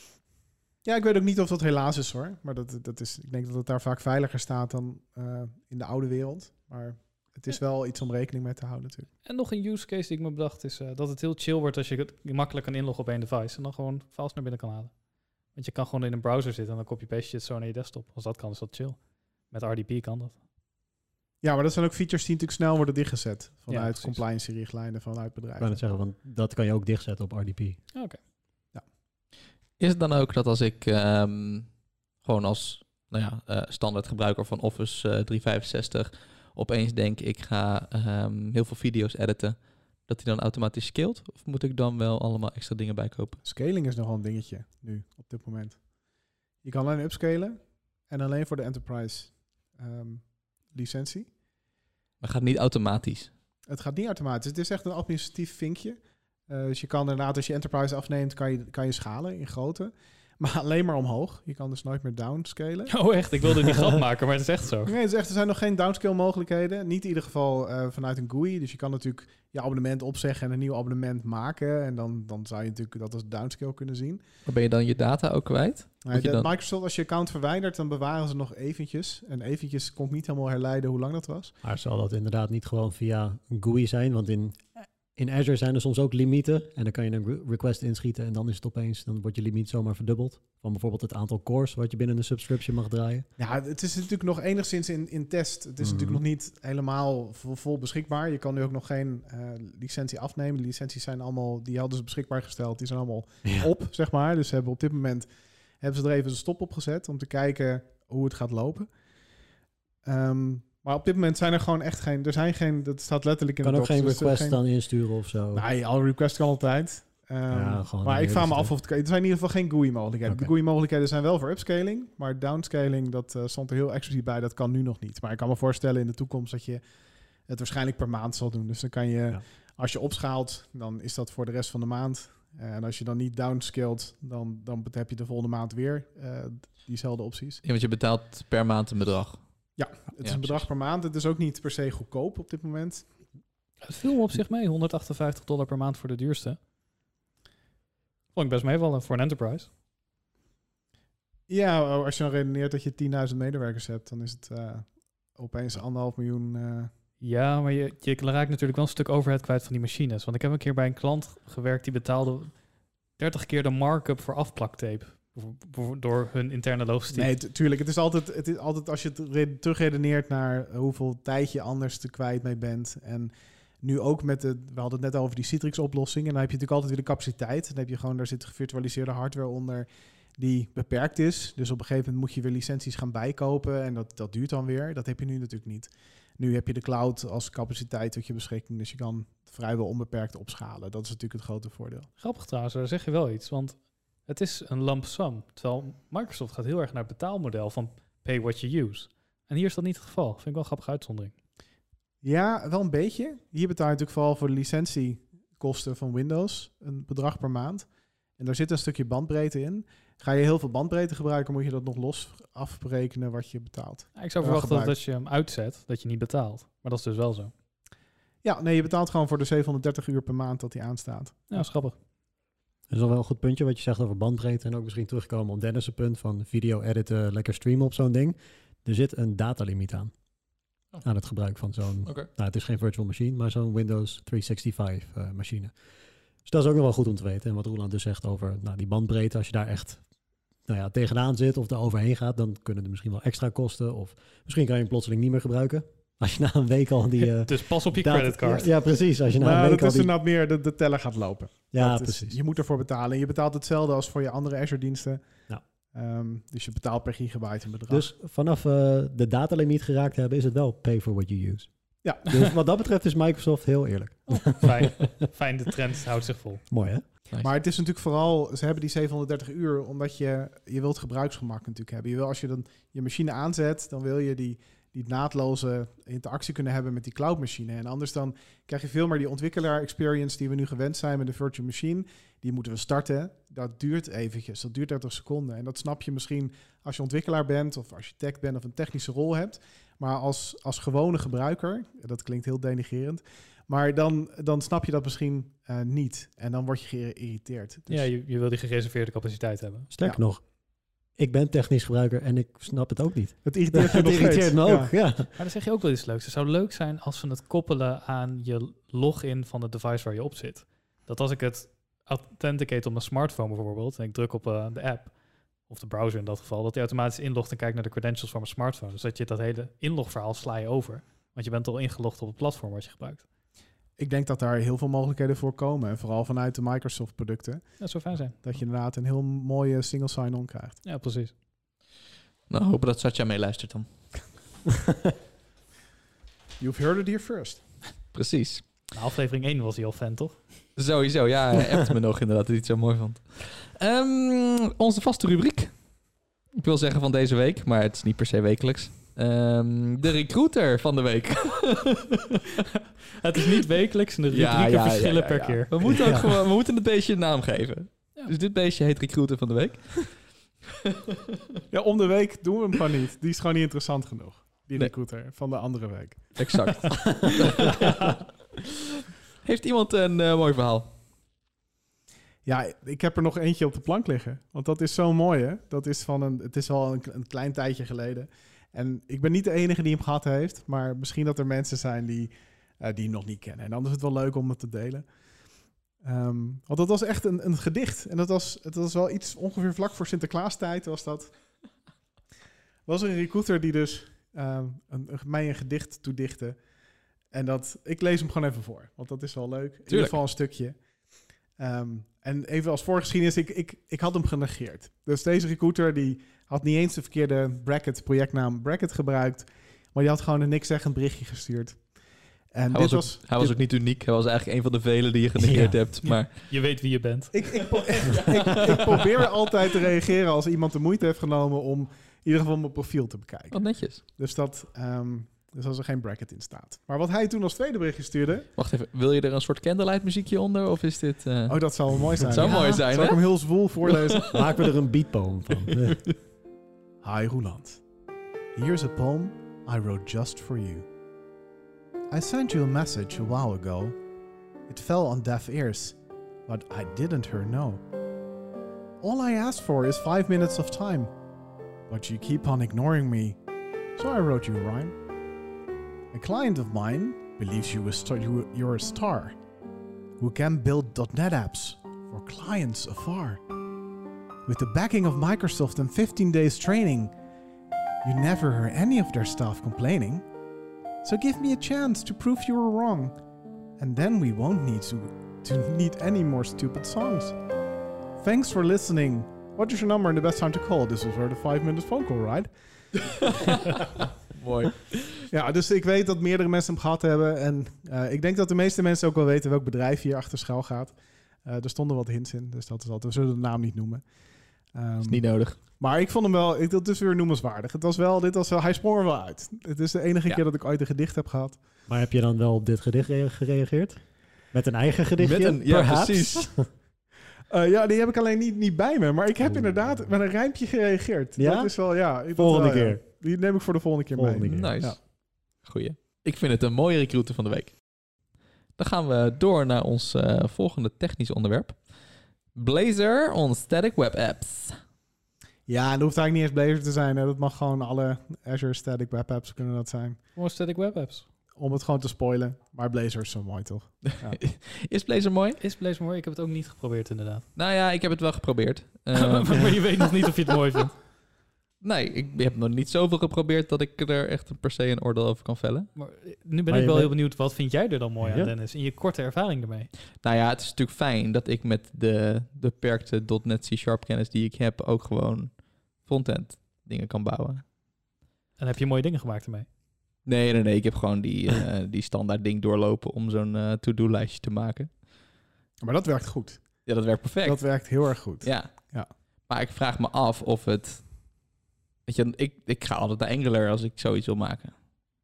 Ja, ik weet ook niet of dat helaas is hoor. Maar dat, dat is, ik denk dat het daar vaak veiliger staat dan eh, in de oude wereld. Maar het is wel iets om rekening mee te houden natuurlijk. En nog een use case die ik me bedacht is eh, dat het heel chill wordt als je het makkelijk kan inloggen op één device en dan gewoon files naar binnen kan halen. Want je kan gewoon in een browser zitten en dan copy paste je het zo naar je desktop. Als dat kan, is dat chill. Met RDP kan dat. Ja, maar dat zijn ook features die natuurlijk snel worden dichtgezet. Vanuit compliance-richtlijnen, vanuit Ik kan bedrijven. het zeggen, want dat kan je ook dichtzetten op RDP. Oké. Is het dan ook dat als ik ehm, gewoon als nou ja, eh, standaard gebruiker van Office eh, 365 opeens denk ik ga ehm, heel veel video's editen, dat die dan automatisch scaled? Of moet ik dan wel allemaal extra dingen bijkopen? Scaling is nogal een dingetje nu, op dit moment. Je kan alleen upscalen en alleen voor de enterprise ehm, licentie. Maar gaat niet automatisch. Het gaat niet automatisch. Het is echt een administratief vinkje. Eh, dus je kan inderdaad, als je enterprise afneemt, kan je, kan je schalen in grootte. Maar alleen maar omhoog. Je kan dus nooit meer downscalen. Oh echt, ik wilde die grap maken, maar het is echt zo. Nee, het is echt, er zijn nog geen downscale mogelijkheden. Niet in ieder geval eh, vanuit een GUI. Dus je kan natuurlijk je abonnement opzeggen en een nieuw abonnement maken. En dan, dan zou je natuurlijk dat als downscale kunnen zien. Maar ben je dan je data ook kwijt? De- dan- Microsoft, als je account verwijdert, dan bewaren ze nog eventjes. En eventjes kon ik niet helemaal herleiden hoe lang dat was. Maar zal dat inderdaad niet gewoon via een GUI zijn? Want in, in Azure zijn er soms ook limieten. En dan kan je een re- request inschieten en dan is het opeens, dan wordt je limiet zomaar verdubbeld. Van bijvoorbeeld het aantal cores wat je binnen een subscription mag draaien. Ja, het is natuurlijk nog enigszins in, in test. Het is Mhm. natuurlijk nog niet helemaal vol, vol beschikbaar. Je kan nu ook nog geen eh, licentie afnemen. De licenties zijn allemaal, die hadden ze beschikbaar gesteld. Die zijn allemaal op, zeg maar. Dus hebben op dit moment hebben ze er even een stop op gezet om te kijken hoe het gaat lopen. Ehm, maar op dit moment zijn er gewoon echt geen, er zijn geen, dat staat letterlijk in kan de ook docs, geen dus request geen- dan insturen of zo. Nee, alle request kan altijd. Ehm, Ja, maar ik vraag me af of het, er zijn in ieder geval geen GUI-mogelijkheden. De GUI-mogelijkheden zijn wel voor upscaling, maar downscaling, dat eh, stond er heel expliciet bij, dat kan nu nog niet. Maar ik kan me voorstellen in de toekomst dat je het waarschijnlijk per maand zal doen. Dus dan kan je, Ja. als je opschaalt, dan is dat voor de rest van de maand. En als je dan niet downscaled, dan, dan heb je de volgende maand weer eh, diezelfde opties. Ja, want je betaalt per maand een bedrag. Het is een bedrag per maand. Het is ook niet per se goedkoop op dit moment. Het viel me op zich mee, 158 dollar per maand voor de duurste. Vond ik best meevallen voor een enterprise. Ja, als je dan redeneert dat je 10.000 medewerkers hebt, dan is het eh, opeens anderhalf miljoen. eh, Ja, maar je, je raakt natuurlijk wel een stuk overhead kwijt van die machines. Want ik heb een keer bij een klant gewerkt die betaalde 30 keer de markup voor afplaktape. Door hun interne logistiek. Nee, tu- tuurlijk. Het is altijd, het is altijd als je het re- terugredeneert naar hoeveel tijd je anders te kwijt mee bent. En nu ook met de, we hadden het net over die Citrix-oplossing. En dan heb je natuurlijk altijd weer de capaciteit. Dan heb je gewoon, daar zit gevirtualiseerde hardware onder die beperkt is. Dus op een gegeven moment moet je weer licenties gaan bijkopen. En dat, dat duurt dan weer. Dat heb je nu natuurlijk niet. Nu heb je de cloud als capaciteit tot je beschikking. Dus je kan vrijwel onbeperkt opschalen. Dat is natuurlijk het grote voordeel. Grappig trouwens, daar zeg je wel iets. Want het is een lump sum. Terwijl Microsoft gaat heel erg naar het betaalmodel van pay what you use. En hier is dat niet het geval. Vind ik wel een grappige uitzondering. Ja, wel een beetje. Hier betaal je natuurlijk vooral voor de licentiekosten van Windows een bedrag per maand. En daar zit een stukje bandbreedte in. Ga je heel veel bandbreedte gebruiken, moet je dat nog los afberekenen wat je betaalt. Ja, ik zou Ja, verwachten dat als je hem uitzet, dat je niet betaalt. Maar dat is dus wel zo. Ja, nee, je betaalt gewoon voor de 730 uur per maand dat die aanstaat. Ja, dat is grappig. Dat is al wel een goed puntje wat je zegt over bandbreedte. En ook misschien terugkomen op Dennis' punt van video editen, lekker streamen op zo'n ding. Er zit een datalimiet aan. Oh. Aan het gebruik van zo'n, nou het is geen virtual machine, maar zo'n Windows 365 eh, machine. Dus dat is ook nog wel goed om te weten. En wat Roland dus zegt over nou, die bandbreedte, als je daar echt nou ja, tegenaan zit of er overheen gaat, dan kunnen er misschien wel extra kosten. Of misschien kan je hem plotseling niet meer gebruiken. Als je na een week al die... eh, dus pas op je creditcard. Ja, ja, precies. Als je na een Nou, week dat al is die... inderdaad meer, de, de teller gaat lopen. Ja, Dat is- precies. je moet ervoor betalen. En je betaalt hetzelfde als voor je andere Azure-diensten. Ja. Ehm, dus je betaalt per gigabyte een bedrag. Dus vanaf eh, de datalimiet geraakt hebben, is het wel pay for what you use. Ja. Dus wat dat betreft is Microsoft heel eerlijk. Fijn. Fijn, de trend houdt zich vol. Mooi hè? Maar het is natuurlijk vooral, ze hebben die 730 uur omdat je, je wilt gebruiksgemak natuurlijk hebben. Je wil als je dan je machine aanzet, dan wil je die, die naadloze interactie kunnen hebben met die cloudmachine. En anders dan krijg je veel meer die ontwikkelaar experience die we nu gewend zijn met de virtual machine. Die moeten we starten. Dat duurt eventjes, dat duurt 30 seconden. En dat snap je misschien als je ontwikkelaar bent of architect bent of een technische rol hebt. Maar als, als gewone gebruiker, dat klinkt heel denigerend, maar dan, dan snap je dat misschien eh, niet. En dan word je geïrriteerd. Dus Ja, je, je wil die gereserveerde capaciteit hebben. Sterker Ja. nog, ik ben technisch gebruiker en ik snap het ook niet. het irriteert Het me Ja. ook, ja. Maar dan zeg je ook wel iets leuks. Het zou leuk zijn als we het koppelen aan je login van het device waar je op zit. Dat als ik het authenticate op mijn smartphone bijvoorbeeld, en ik druk op eh, de app, of de browser in dat geval, dat hij automatisch inlogt en kijkt naar de credentials van mijn smartphone. Dus dat je dat hele inlogverhaal sla je over. Want je bent al ingelogd op het platform wat je gebruikt. Ik denk dat daar heel veel mogelijkheden voor komen. En vooral vanuit de Microsoft producten. Dat zou fijn zijn. Dat je inderdaad een heel mooie single sign-on krijgt. Ja, precies. Nou, hopen dat Satya meeluistert dan. You've heard it here first. Precies. Na aflevering 1 was hij al fan, toch? Sowieso, ja, hij me nog inderdaad dat hij het zo mooi vond. Ehm, onze vaste rubriek. Ik wil zeggen van deze week, maar het is niet per se wekelijks. Ehm, de recruiter van de week. het is niet wekelijks en de Ja, rubrieken ja, ja, verschillen ja, per ja. keer. We moeten, ook Ja. gewoon, we moeten het beestje een naam geven. Ja. Dus dit beestje heet recruiter van de week. Ja, om de week doen we hem gewoon niet. Die is gewoon niet interessant genoeg. Die Nee. recruiter van de andere week. Exact. Heeft iemand een eh, mooi verhaal? Ja, ik heb er nog eentje op de plank liggen. Want dat is zo mooi, hè? Dat is van een, het is al een, een klein tijdje geleden. En ik ben niet de enige die hem gehad heeft. Maar misschien dat er mensen zijn die, eh, die hem nog niet kennen. En dan is het wel leuk om het te delen. Ehm, want dat was echt een, een gedicht. En dat was, het was wel iets ongeveer vlak voor Sinterklaastijd was dat. Was er een recruiter die dus ehm, een, een- mij een gedicht toedichtte. En dat, ik lees hem gewoon even voor. Want dat is wel leuk. In ieder geval een stukje. Ehm, en even als voorgeschiedenis, ik, ik, ik had hem genegeerd. Dus deze recruiter die had niet eens de verkeerde bracket, projectnaam bracket gebruikt. Maar die had gewoon een niks zeggend berichtje gestuurd. En Hij dit was, was... ook, hij was ook niet uniek. Hij was eigenlijk een van de velen die je genegeerd Ja. hebt. Maar Je weet wie je bent. Ik, ik, pro- ik, ik probeer altijd te reageren als iemand de moeite heeft genomen om in ieder geval mijn profiel te bekijken. wat netjes. Dus, dat, ehm, dus als er geen bracket in staat. Maar wat hij toen als tweede berichtje stuurde... Wacht even, wil je er een soort candlelight muziekje onder? Of is dit... eh, Oh, dat zou mooi zijn. het zou Ja. mooi zijn, Zal ik hem heel zwoel voorlezen? Maken we er een beatpoem van. Hi Roland. Here's a poem I wrote just for you. I sent you a message a while ago. It fell on deaf ears, but I didn't hear no. All I asked for is five minutes of time, but you keep on ignoring me, so I wrote you a rhyme. A client of mine believes you you're a star who can build .NET apps for clients afar. With the backing of Microsoft and 15 days training, you never hear any of their staff complaining. So give me a chance to prove you were wrong, and then we won't need to, to need any more stupid songs. Thanks for listening. What is your number and the best time to call? This was worth a five minute phone call, right? Mooi. Ja, dus ik weet dat meerdere mensen hem gehad hebben. En eh, ik denk dat de meeste mensen ook wel weten welk bedrijf hier achter schuil gaat. Eh, er stonden wat hints in, dus dat is altijd. We zullen de naam niet noemen. Ehm, Is niet nodig. Maar ik vond hem wel, ik, dat is weer noemenswaardig. Het was wel, dit was wel, hij sprong er wel uit. Het is de enige Ja. keer dat ik ooit een gedicht heb gehad. maar heb je dan wel op dit gedicht rea- gereageerd? Met een eigen gedichtje? Met een, ja, perhaps? precies. Eh, ja, die heb ik alleen niet, niet bij me. Maar ik heb Oeh. inderdaad met een rijmpje gereagereageerd. Ja? Dat is wel, ja. ik- Volgende wel, ja. keer. Die neem ik voor de volgende keer Volgende mee. keer. Nice. Ja. Goeie. Ik vind het een mooie recruiter van de week. Dan gaan we door naar ons eh, volgende technisch onderwerp. Blazor on static web apps. Ja, en dat hoeft eigenlijk niet eens Blazor te zijn. Hè. Dat mag gewoon alle Azure Static Web Apps kunnen dat zijn. Gewoon static web apps. Om het gewoon te spoilen. Maar Blazor is zo mooi, toch? Is Blazor mooi? Is Blaze mooi? Ik heb het ook niet geprobeerd inderdaad. Nou ja, ik heb het wel geprobeerd. Eh, maar je weet nog niet of je het mooi vindt. Nee, ik heb nog niet zoveel geprobeerd dat ik er echt per se een oordeel over kan vellen. Maar eh, nu ben Maar ik wel weet- heel benieuwd, wat vind jij er dan mooi aan, Ja. Dennis? In je korte ervaring ermee. Nou ja, het is natuurlijk fijn dat ik met de beperkte .NET C-sharp kennis die ik heb ook gewoon frontend dingen kan bouwen. En heb je mooie dingen gemaakt ermee? Nee, nee, nee. Ik heb gewoon die, eh, die standaard ding doorlopen om zo'n eh, to-do-lijstje te maken. Maar dat werkt goed. Ja, dat werkt perfect. Dat werkt heel erg goed. Ja. Ja. Maar ik vraag me af of het... Weet je, ik, ik ga altijd naar Angular als ik zoiets wil maken.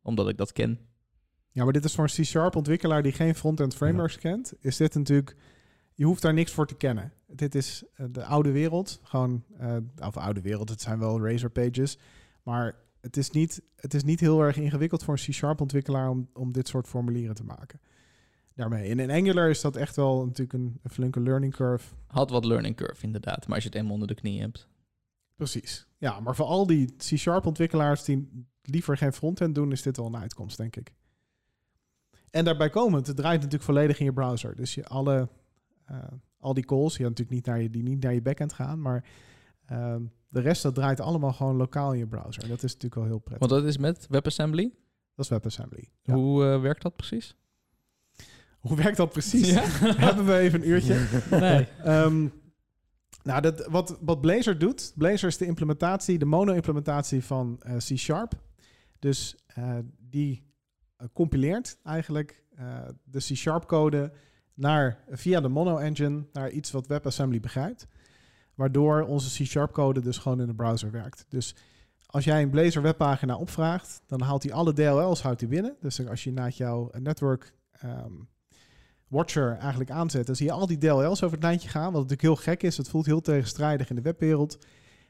Omdat ik dat ken. Ja, maar dit is voor een C-sharp ontwikkelaar die geen front-end frameworks kent. Is dit natuurlijk... Je hoeft daar niks voor te kennen. Dit is eh, de oude wereld. Gewoon, eh, of oude wereld, het zijn wel Razor pages. Maar het is niet, het is niet heel erg ingewikkeld voor een C-sharp ontwikkelaar om, om dit soort formulieren te maken. Daarmee. En in Angular is dat echt wel natuurlijk een, een flinke learning curve. Had wat learning curve inderdaad. Maar als je het eenmaal onder de knie hebt. Precies. Ja, maar voor al die C-sharp ontwikkelaars die liever geen frontend doen, is dit wel een uitkomst, denk ik. En daarbij komend, het draait natuurlijk volledig in je browser. Dus je alle, eh, al die calls, die natuurlijk niet naar je, die niet naar je backend gaan, maar ehm, de rest dat draait allemaal gewoon lokaal in je browser. Dat is natuurlijk wel heel prettig. Want dat is met WebAssembly. Dat is WebAssembly. Ja. Hoe eh, werkt dat precies? Hoe werkt dat precies? Ja. Hebben we even een uurtje? Nee. Ehm, nou, dat, wat, wat Blazor doet, Blazor is de implementatie, de mono-implementatie van eh, C-Sharp. Dus eh, die eh, compileert eigenlijk de C-Sharp code naar, via de mono-engine naar iets wat WebAssembly begrijpt. Waardoor onze C-Sharp code dus gewoon in de browser werkt. Dus als jij een Blazor webpagina opvraagt, dan haalt hij alle DLL's houdt hij binnen. Dus als je naar jouw network ehm, Watcher eigenlijk aanzet, dan zie je al die DLL's over het lijntje gaan. Wat natuurlijk heel gek is. Het voelt heel tegenstrijdig in de webwereld.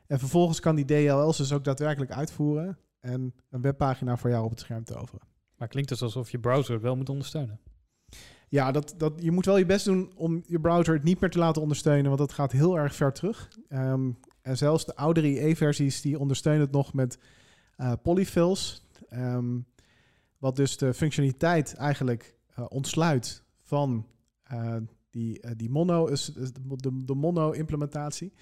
En vervolgens kan die DLL's dus ook daadwerkelijk uitvoeren en een webpagina voor jou op het scherm toveren. Maar klinkt dus alsof je browser het wel moet ondersteunen. Ja, dat, dat, je moet wel je best doen om je browser het niet meer te laten ondersteunen, want dat gaat heel erg ver terug. Ehm, en zelfs de oudere IE-versies die ondersteunen het nog met eh, polyfills. Ehm, wat dus de functionaliteit eigenlijk eh, ontsluit van eh, die, eh, die mono, is, de, de, mono-implementatie.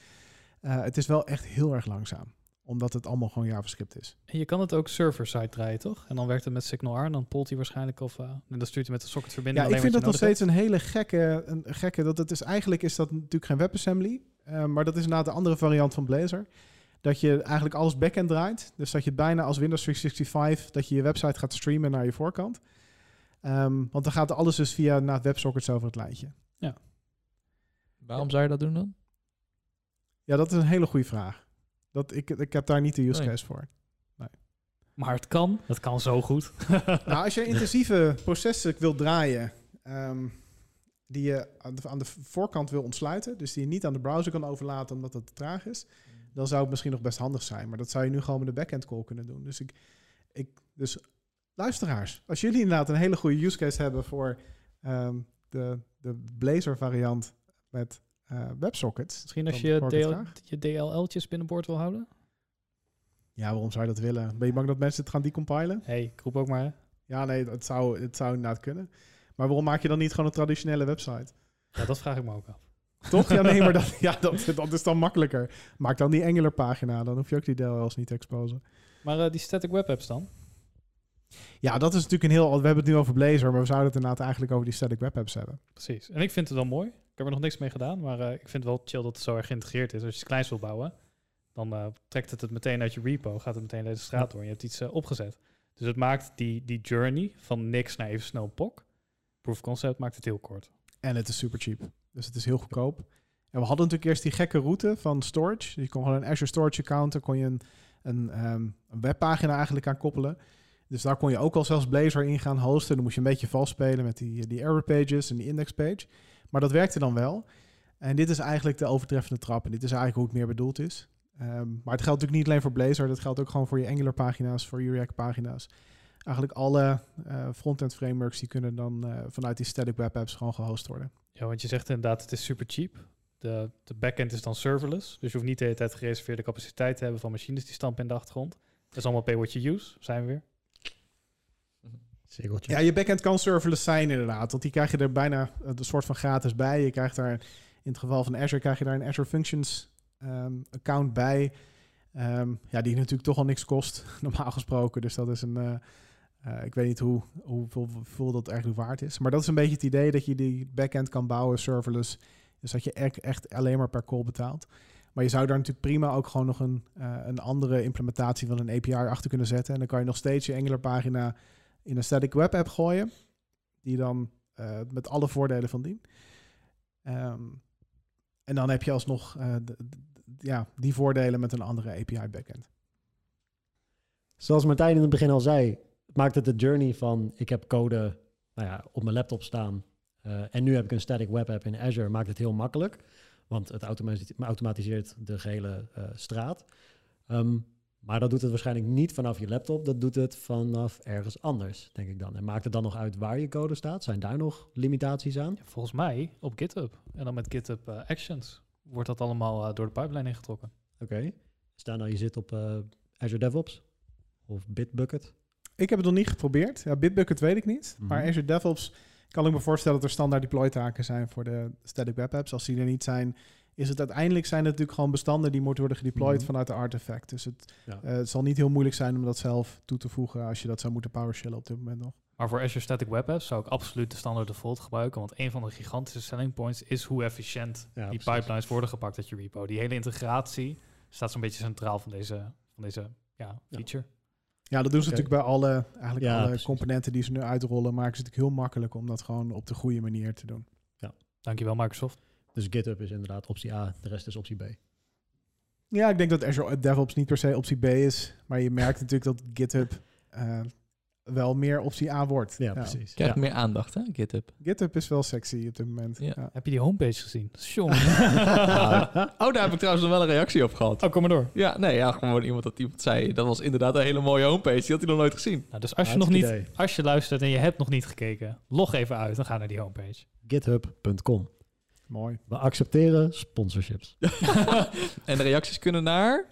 Eh, het is wel echt heel erg langzaam, omdat het allemaal gewoon JavaScript is. En je kan het ook server-side draaien, toch? En dan werkt het met Signal R en dan polt hij waarschijnlijk of... en dan stuurt hij met de socketverbinding Ja, ik vind dat nog steeds een hele gekke, een gekke dat het is eigenlijk is dat natuurlijk geen WebAssembly, maar dat is inderdaad de andere variant van Blazor. Dat je eigenlijk alles backend draait. Dus dat je bijna als Windows 365, dat je je website gaat streamen naar je voorkant. Ehm, want dan gaat alles dus via naar WebSockets over het lijntje. Waarom zou je dat doen dan? Ja, dat is een hele goede vraag. Dat, ik, ik heb daar niet de use Nee. case voor. nodig. Maar het kan. Het kan zo goed. nou, als je intensieve processen wil draaien, ehm, die je aan de, aan de voorkant wil ontsluiten, dus die je niet aan de browser kan overlaten omdat het te traag is, dan zou het misschien nog best handig zijn. Maar dat zou je nu gewoon met een backend call kunnen doen. Dus ik, ik dus luisteraars, als jullie inderdaad een hele goede use case hebben voor ehm, de, de Blazor variant met eh, WebSockets. Misschien als je, DL, je DLL'tjes binnenboord wil houden. Ja, waarom zou je dat willen? Ben je bang dat mensen het gaan decompilen? hey, ik roep ook maar. hè. Ja, nee, het zou, het zou inderdaad kunnen. Maar waarom maak je dan niet gewoon een traditionele website? Ja, dat vraag ik me ook af. Toch? Ja, nee, maar dat, ja, dat, dat is dan makkelijker. Maak dan die Angular pagina, dan hoef je ook die DLL's niet te exposen. Maar eh, die static web apps dan? Ja, dat is natuurlijk een heel... We hebben het nu over Blazor, maar we zouden het inderdaad eigenlijk over die static web apps hebben. Precies. En ik vind het wel mooi. Ik heb er nog niks mee gedaan, maar eh, ik vind het wel chill dat het zo erg geïntegreerd is. Als je iets kleins wil bouwen, dan eh, trekt het het meteen uit je repo, gaat het meteen deze straat door en je hebt iets eh, opgezet. Dus het maakt die, die journey van niks naar even snel POC. Proof of concept maakt het heel kort. En het is super cheap. Dus het is heel goedkoop. En we hadden natuurlijk eerst die gekke route van storage. Dus je kon gewoon een Azure Storage account, daar kon je een, een, ehm, een webpagina eigenlijk aan koppelen. Dus daar kon je ook al zelfs Blazor in gaan hosten. Dan moest je een beetje vals spelen met die, die error pages en die index page. Maar dat werkte dan wel. En dit is eigenlijk de overtreffende trap. En dit is eigenlijk hoe het meer bedoeld is. Ehm, maar het geldt natuurlijk niet alleen voor Blazor. Dat geldt ook gewoon voor je Angular pagina's, voor je React pagina's. Eigenlijk alle eh frontend frameworks die kunnen dan eh, vanuit die static web apps gewoon gehost worden. Ja, want je zegt inderdaad, het is super cheap. De, de backend is dan serverless. Dus je hoeft niet de hele tijd gereserveerde capaciteit te hebben van machines die stampen in de achtergrond. Dat is allemaal pay what you use, zijn we weer. Ja, je backend kan serverless zijn inderdaad. Want die krijg je er bijna eh, een soort van gratis bij. Je krijgt daar, in het geval van Azure, krijg je daar een Azure Functions ehm, account bij. Ehm, ja, die natuurlijk toch al niks kost, normaal gesproken. Dus dat is een... eh, eh, ik weet niet hoe, hoeveel, dat eigenlijk waard is. Maar dat is een beetje het idee dat je die backend kan bouwen serverless. Dus dat je echt, alleen maar per call betaalt. Maar je zou daar natuurlijk prima ook gewoon nog een, eh, een andere implementatie van een API achter kunnen zetten. En dan kan je nog steeds je Angular pagina in een static web app gooien. Die dan eh, met alle voordelen van dien. Ehm, en dan heb je alsnog de- ja, die voordelen met een andere API backend. Zoals Martijn in het begin al zei, maakt het de journey van ik heb code nou ja, op mijn laptop staan eh, en nu heb ik een static web app in Azure, maakt het heel makkelijk. Want het automati- automatiseert de gehele eh, straat. Ehm, maar dat doet het waarschijnlijk niet vanaf je laptop, dat doet het vanaf ergens anders, denk ik dan. En maakt het dan nog uit waar je code staat? Zijn daar nog limitaties aan? Ja, volgens mij op GitHub. En dan met GitHub eh, Actions wordt dat allemaal eh, door de pipeline ingetrokken. Oké. Staan nou je zit op eh, Azure DevOps of Bitbucket. Ik heb het nog niet geprobeerd. Ja, Bitbucket weet ik niet. Mhm. Maar Azure DevOps kan ik me voorstellen dat er standaard deploy taken zijn voor de static web apps. Als die er niet zijn, is het uiteindelijk zijn het natuurlijk gewoon bestanden die moeten worden gedeployed Mhm. vanuit de artefact. Dus het, Ja. eh, het zal niet heel moeilijk zijn om dat zelf toe te voegen als je dat zou moeten PowerShellen op dit moment nog. Maar voor Azure Static Web Apps zou ik absoluut de standaard default gebruiken. Want een van de gigantische selling points is hoe efficiënt Ja, die precies. pipelines worden gepakt uit je repo. Die hele integratie staat zo'n beetje centraal van deze, van deze ja, Ja. feature. Ja, dat doen ze natuurlijk bij alle, eigenlijk Ja, alle precies. componenten die ze nu uitrollen. Maken ze het natuurlijk heel makkelijk om dat gewoon op de goede manier te doen. Dankjewel Microsoft. Dus GitHub is inderdaad optie A, de rest is optie B. Ja, ik denk dat Azure DevOps niet per se optie B is. Maar je merkt natuurlijk dat GitHub eh, wel meer optie A wordt. Ja, precies. Krijgt Ja. meer aandacht, hè, GitHub. GitHub is wel sexy op dit moment. Ja. Ja. Heb je die homepage gezien? Oh, daar heb ik trouwens nog wel een reactie op gehad. oh, kom maar door. Ja, nee, ja, gewoon iemand dat iemand zei. Dat was inderdaad een hele mooie homepage. Die had hij nog nooit gezien. Nou, dus als je nog niet, als je luistert en je hebt nog niet gekeken, log even uit en ga naar die homepage. GitHub.com. Mooi. We accepteren sponsorships. en de reacties kunnen naar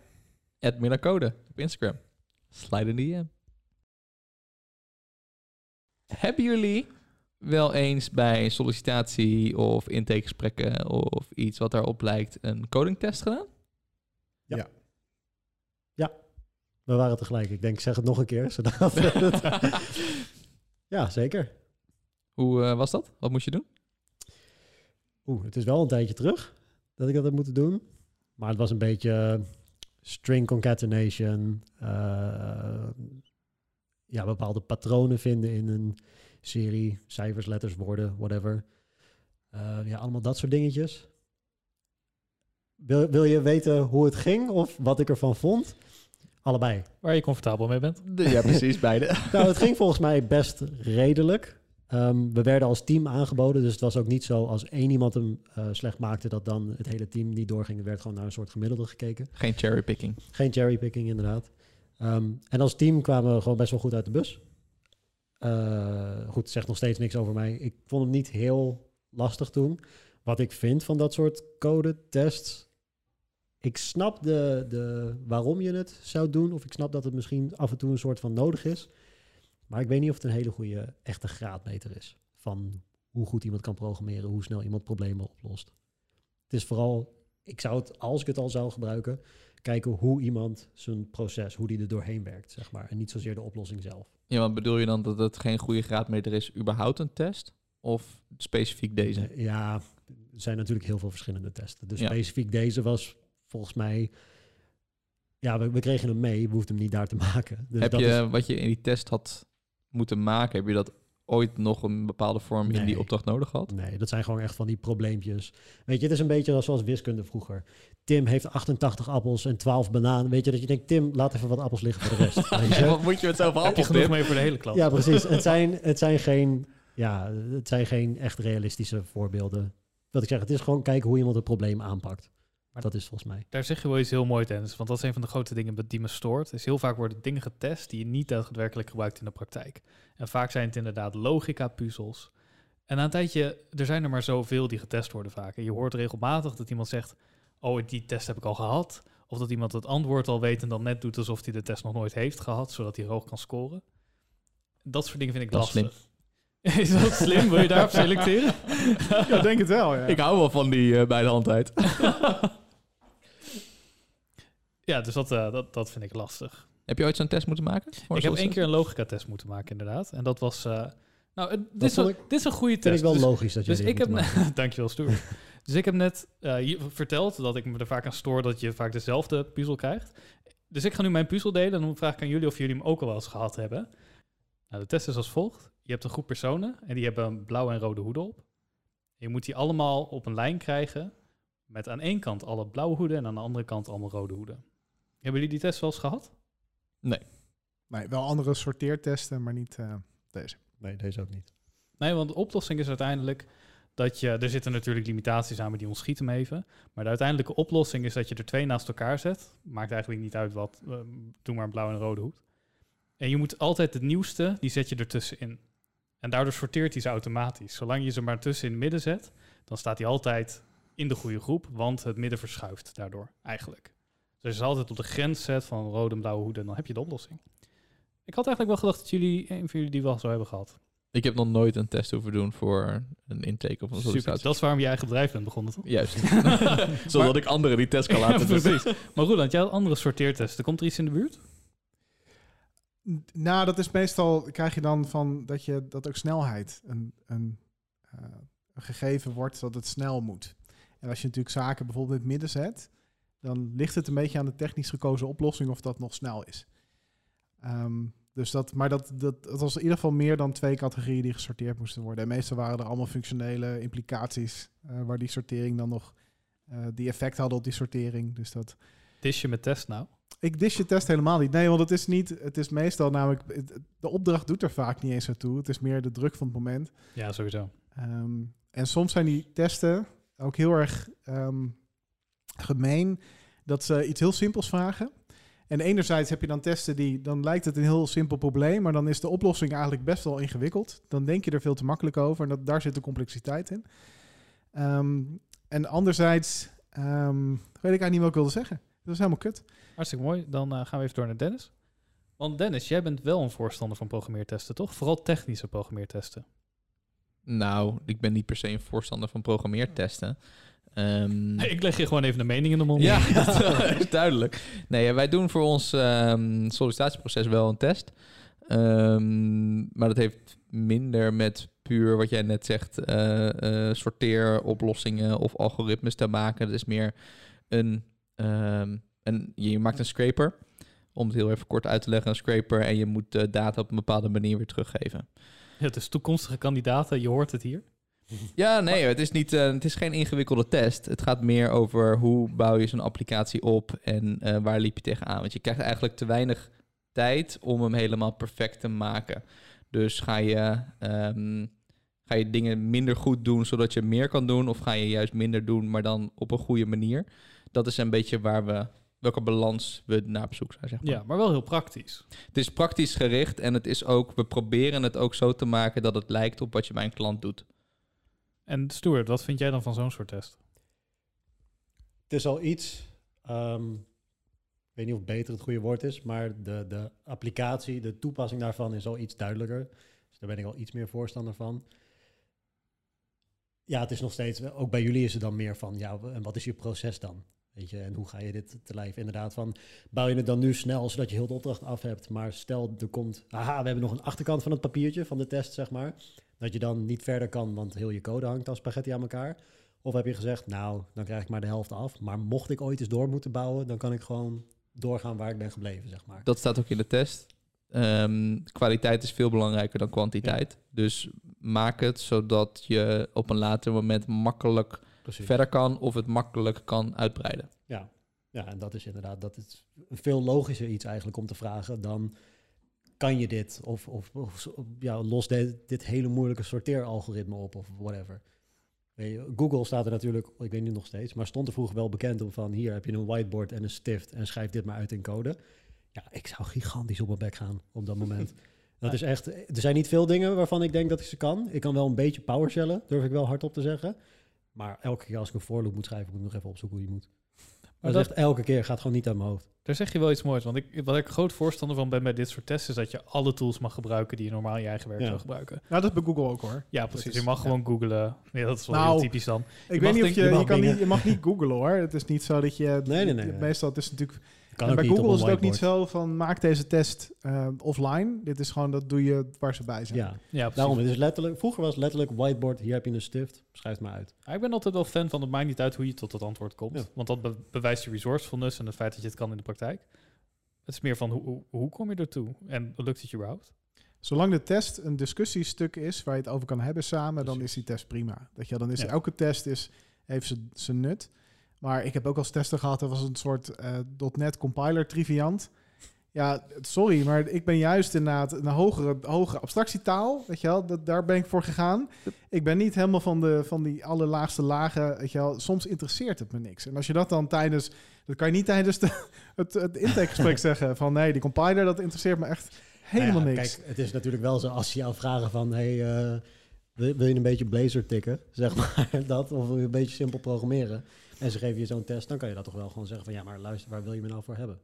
@minnacode op Instagram. Slide in DM. Hebben jullie wel eens bij sollicitatie of intakegesprekken of iets wat daarop lijkt een codingtest gedaan? We waren tegelijk. Ik denk, ik zeg het nog een keer. Zodat ja, zeker. Hoe eh, was dat? Wat moest je doen? Oeh, het is wel een tijdje terug dat ik dat heb moeten doen. Maar het was een beetje string concatenation. eh, ja, bepaalde patronen vinden in een serie. Cijfers, letters, woorden, whatever. Eh, ja, allemaal dat soort dingetjes. Wil, wil je weten hoe het ging of wat ik ervan vond? Allebei. Waar je comfortabel mee bent. Ja, precies, beide. Nou, het ging volgens mij best redelijk. Ehm, we werden als team aangeboden, dus het was ook niet zo als één iemand hem eh, slecht maakte dat dan het hele team niet doorging. Er werd gewoon naar een soort gemiddelde gekeken. Geen cherrypicking. Geen cherrypicking inderdaad. Ehm, en als team kwamen we gewoon best wel goed uit de bus. Eh, goed, zegt nog steeds niks over mij. Ik vond hem niet heel lastig toen. Wat ik vind van dat soort code-tests. Ik snap de, de, waarom je het zou doen. Of ik snap dat het misschien af en toe een soort van nodig is. Maar ik weet niet of het een hele goede, echte graadmeter is. Van hoe goed iemand kan programmeren, hoe snel iemand problemen oplost. Het is vooral, ik zou het, als ik het al zou gebruiken, kijken hoe iemand zijn proces, hoe die er doorheen werkt, zeg maar. En niet zozeer de oplossing zelf. Ja, maar bedoel je dan dat het geen goede graadmeter is, überhaupt een test? Of specifiek deze? Ja, er zijn natuurlijk heel veel verschillende testen. Dus Ja. specifiek deze was volgens mij... Ja, we, we kregen hem mee. We hoefden hem niet daar te maken. Dus heb dat je is- wat je in die test had moeten maken, heb je dat ooit nog een bepaalde vorm in die opdracht nodig gehad? Nee, dat zijn gewoon echt van die probleempjes. Weet je, het is een beetje zoals wiskunde vroeger. Tim heeft 88 appels en 12 bananen. Weet je, dat je denkt, Tim, laat even wat appels liggen voor de rest. Weet je? Wat moet je met zoveel appels, genoeg Tim? mee voor de hele klas? Ja, precies. Het zijn, het, zijn geen, ja, het zijn geen echt realistische voorbeelden. Wat ik zeg, het is gewoon kijken hoe iemand het probleem aanpakt. Maar- dat is volgens mij. Daar zeg je wel iets heel moois, Dennis. Want dat is een van de grote dingen die me stoort. Is heel vaak worden dingen getest die je niet daadwerkelijk gebruikt in de praktijk. En vaak zijn het inderdaad logica-puzzels. En na een tijdje, er zijn er maar zoveel die getest worden vaak. En je hoort regelmatig dat iemand zegt, oh, die test heb ik al gehad. Of dat iemand het antwoord al weet en dan net doet alsof hij de test nog nooit heeft gehad, zodat hij hoog kan scoren. Dat soort dingen vind ik Dat lastig. Is dat slim? Wil je daarop selecteren? Ja, denk het wel, ja. Ik hou wel van die eh bij de hand uit. ja, dus dat, eh, dat, dat vind ik lastig. heb je ooit zo'n test moeten maken? Ik heb één keer een logica-test moeten maken, inderdaad. En dat was... eh, nou, het- dit, Dat is dit is een goede test. ik wel dus, logisch dat je dus ik heb... Dankjewel, Stuart. Dus ik heb net eh, je verteld dat ik me er vaak aan stoor dat je vaak dezelfde puzzel krijgt. Dus ik ga nu mijn puzzel delen en dan vraag ik aan jullie of jullie hem ook al wel eens gehad hebben. Nou, de test is als volgt. Je hebt een groep personen en die hebben een blauwe en rode hoeden op. Je moet die allemaal op een lijn krijgen met aan één kant alle blauwe hoeden en aan de andere kant allemaal rode hoeden. Hebben jullie die test wel eens gehad? Nee, wel andere sorteertesten, maar niet eh, deze. Nee, deze ook niet. Nee, want de oplossing is uiteindelijk dat je... Er zitten natuurlijk limitaties aan, maar die ontschieten hem even. Maar de uiteindelijke oplossing is dat je er twee naast elkaar zet. Maakt eigenlijk niet uit wat. eh, doe maar een blauwe en een rode hoed. En je moet altijd het nieuwste, die zet je ertussenin. En daardoor sorteert hij ze automatisch. Zolang je ze maar tussen in het midden zet, dan staat hij altijd in de goede groep, want het midden verschuift daardoor eigenlijk. Dus als je ze altijd op de grens zet van rode en blauwe hoeden, dan heb je de oplossing. Ik had eigenlijk wel gedacht dat jullie, een van jullie die wel zo hebben gehad. Ik heb nog nooit een test hoeven doen voor een intake of een Super. Dat is waarom je eigen bedrijf bent begonnen, toch? Juist. Zodat ik anderen die test kan laten Ja, doen. precies. Maar Roland, jij had andere sorteertesten. Komt er iets in de buurt? Nou, dat is meestal, krijg je dan van dat je dat ook snelheid een, een, eh, een gegeven wordt dat het snel moet. En als je natuurlijk zaken bijvoorbeeld in het midden zet, dan ligt het een beetje aan de technisch gekozen oplossing of dat nog snel is. Ehm, dus dat, maar dat, dat, dat was in ieder geval meer dan twee categorieën die gesorteerd moesten worden. En meestal waren er allemaal functionele implicaties eh, waar die sortering dan nog eh, die effect hadden op die sortering. Dus dat, Dis je met test nou? ik dis je test helemaal niet. Nee, want het is niet. Het is meestal namelijk. het- de opdracht doet er vaak niet eens naartoe. Het is meer de druk van het moment. Ja, sowieso. Ehm, en soms zijn die testen ook heel erg ehm, gemeen dat ze iets heel simpels vragen. En enerzijds heb je dan testen die, dan lijkt het een heel simpel probleem, maar dan is de oplossing eigenlijk best wel ingewikkeld. Dan denk je er veel te makkelijk over en dat, daar zit de complexiteit in. Ehm, en anderzijds ehm, weet ik eigenlijk niet wat ik wilde zeggen. Dat is helemaal kut. Hartstikke mooi. Dan eh, gaan we even door naar Dennis. Want Dennis, jij bent wel een voorstander van programmeertesten, toch? Vooral technische programmeertesten. Nou, ik ben niet per se een voorstander van programmeertesten. Ehm, Ik leg je gewoon even de mening in de mond. Ja, dat is duidelijk. Nee, wij doen voor ons ehm, sollicitatieproces wel een test. Ehm, maar dat heeft minder met puur wat jij net zegt, eh, eh, sorteeroplossingen of algoritmes te maken. Het is meer een, ehm, een, je maakt een scraper, om het heel even kort uit te leggen, een scraper en je moet de data op een bepaalde manier weer teruggeven. Het is toekomstige kandidaten, je hoort het hier. Ja, nee, het is, niet, eh, het is geen ingewikkelde test. Het gaat meer over hoe bouw je zo'n applicatie op en eh, waar liep je tegenaan. Want je krijgt eigenlijk te weinig tijd om hem helemaal perfect te maken. Dus ga je, ehm, ga je dingen minder goed doen zodat je meer kan doen, of ga je juist minder doen, maar dan op een goede manier. Dat is een beetje waar we, welke balans we naar op zoek zijn, zeg maar. Ja, maar wel heel praktisch. Het is praktisch gericht en het is ook, we proberen het ook zo te maken dat het lijkt op wat je bij een klant doet. En Stuart, wat vind jij dan van zo'n soort test? Het is al iets, ehm, ik weet niet of beter het goede woord is, maar de, de applicatie, de toepassing daarvan is al iets duidelijker. Dus daar ben ik al iets meer voorstander van. Ja, het is nog steeds, ook bij jullie is het dan meer van, ja, en wat is je proces dan? Weet je, en hoe ga je dit te lijf? Inderdaad, van bouw je het dan nu snel, zodat je heel de opdracht af hebt. Maar stel, er komt, haha, we hebben nog een achterkant van het papiertje van de test, zeg maar. Dat je dan niet verder kan, want heel je code hangt als spaghetti aan elkaar. Of heb je gezegd, nou, dan krijg ik maar de helft af. Maar mocht ik ooit eens door moeten bouwen, dan kan ik gewoon doorgaan waar ik ben gebleven, zeg maar. Dat staat ook in de test. Ehm, kwaliteit is veel belangrijker dan kwantiteit. Dus maak het zodat je op een later moment makkelijk Precies. verder kan of het makkelijk kan uitbreiden. Ja. ja, en dat is inderdaad dat is een veel logischer iets eigenlijk om te vragen dan kan je dit of, of, of ja, los dit, dit hele moeilijke sorteeralgoritme op of whatever. Google staat er natuurlijk, ik weet niet nog steeds, maar stond er vroeger wel bekend om van hier heb je een whiteboard en een stift en schrijf dit maar uit in code. Ja, ik zou gigantisch op mijn bek gaan op dat moment. Dat is echt, er zijn niet veel dingen waarvan ik denk dat ik ze kan. Ik kan wel een beetje PowerShellen, durf ik wel hardop te zeggen. Maar elke keer als ik een for moet schrijven, moet ik nog even opzoeken hoe die moet. Maar dat dat- is echt elke keer, gaat gewoon niet uit mijn hoofd. Daar zeg je wel iets moois. Want ik, wat ik groot voorstander van ben bij dit soort tests... is dat je alle tools mag gebruiken die je normaal in je eigen werk Ja. zou gebruiken. Nou, dat is bij Google ook hoor. Ja, precies. is- je mag ja. gewoon googlen. Ja, dat is wel Nou, heel typisch dan. Ik weet niet of je, je kan niet, je mag niet googlen hoor. Het is niet zo dat je... Nee, nee, nee, nee. Meestal, het is natuurlijk... Kan en bij Google is het ook niet zo van maak deze test eh, offline. Dit is gewoon, dat doe je waar ze bij zijn. Ja, Ja, precies. daarom. Het is letterlijk, vroeger was het letterlijk whiteboard, hier heb je een stift, schrijf het maar uit. Ja, ik ben altijd wel fan van het maakt niet uit hoe je tot dat antwoord komt. Ja. Want dat be- bewijst je resourcefulness en het feit dat je het kan in de praktijk. Het is meer van hoe, hoe, hoe kom je ertoe en lukt het je überhaupt? Zolang de test een discussiestuk is waar je het over kan hebben samen, dan is die test prima. Dat je, dan is Ja. elke test is, heeft zijn nut. Maar ik heb ook als testen gehad, dat was een soort eh, .NET compiler triviant. Ja, sorry, maar ik ben juist inderdaad een hogere, hogere abstractietaal, weet je wel, dat, daar ben ik voor gegaan. Ik ben niet helemaal van, de, van die allerlaagste lagen, weet je wel. Soms interesseert het me niks. En als je dat dan tijdens, dat kan je niet tijdens de, het, het intakegesprek zeggen, van nee, die compiler, dat interesseert me echt helemaal Nou ja, niks. Kijk, het is natuurlijk wel zo als ze jou vragen van, hey, eh, wil, wil je een beetje Blazor tikken, zeg maar dat, of wil je een beetje simpel programmeren? En ze geven je zo'n test, dan kan je dat toch wel gewoon zeggen van, ja, maar luister, waar wil je me nou voor hebben?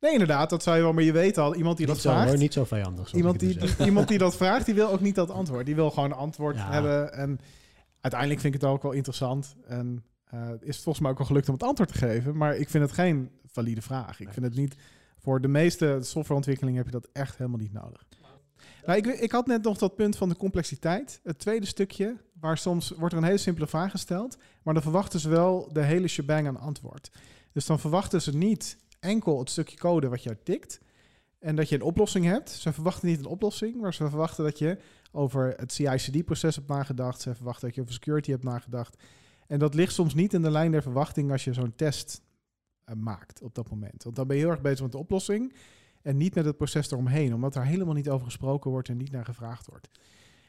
Nee, inderdaad, dat zou je wel, maar je weet al, iemand die niet dat zo, vraagt, hoor, niet zo vijandig. zoals iemand, die, iemand die dat vraagt, die wil ook niet dat antwoord. Die wil gewoon een antwoord Ja. hebben. En uiteindelijk vind ik het ook wel interessant. En eh, is het volgens mij ook wel gelukt om het antwoord te geven. Maar ik vind het geen valide vraag. Ik vind het niet... Voor de meeste softwareontwikkeling heb je dat echt helemaal niet nodig. Nou, ik, ik had net nog dat punt van de complexiteit. Het tweede stukje, waar soms wordt er een hele simpele vraag gesteld, maar dan verwachten ze wel de hele shebang aan antwoord. Dus dan verwachten ze niet enkel het stukje code wat je tikt en dat je een oplossing hebt. Ze verwachten niet een oplossing, maar ze verwachten dat je over het CI/CD-proces hebt nagedacht. Ze verwachten dat je over security hebt nagedacht. En dat ligt soms niet in de lijn der verwachting als je zo'n test eh, maakt op dat moment. Want dan ben je heel erg bezig met de oplossing en niet met het proces eromheen, omdat daar helemaal niet over gesproken wordt en niet naar gevraagd wordt.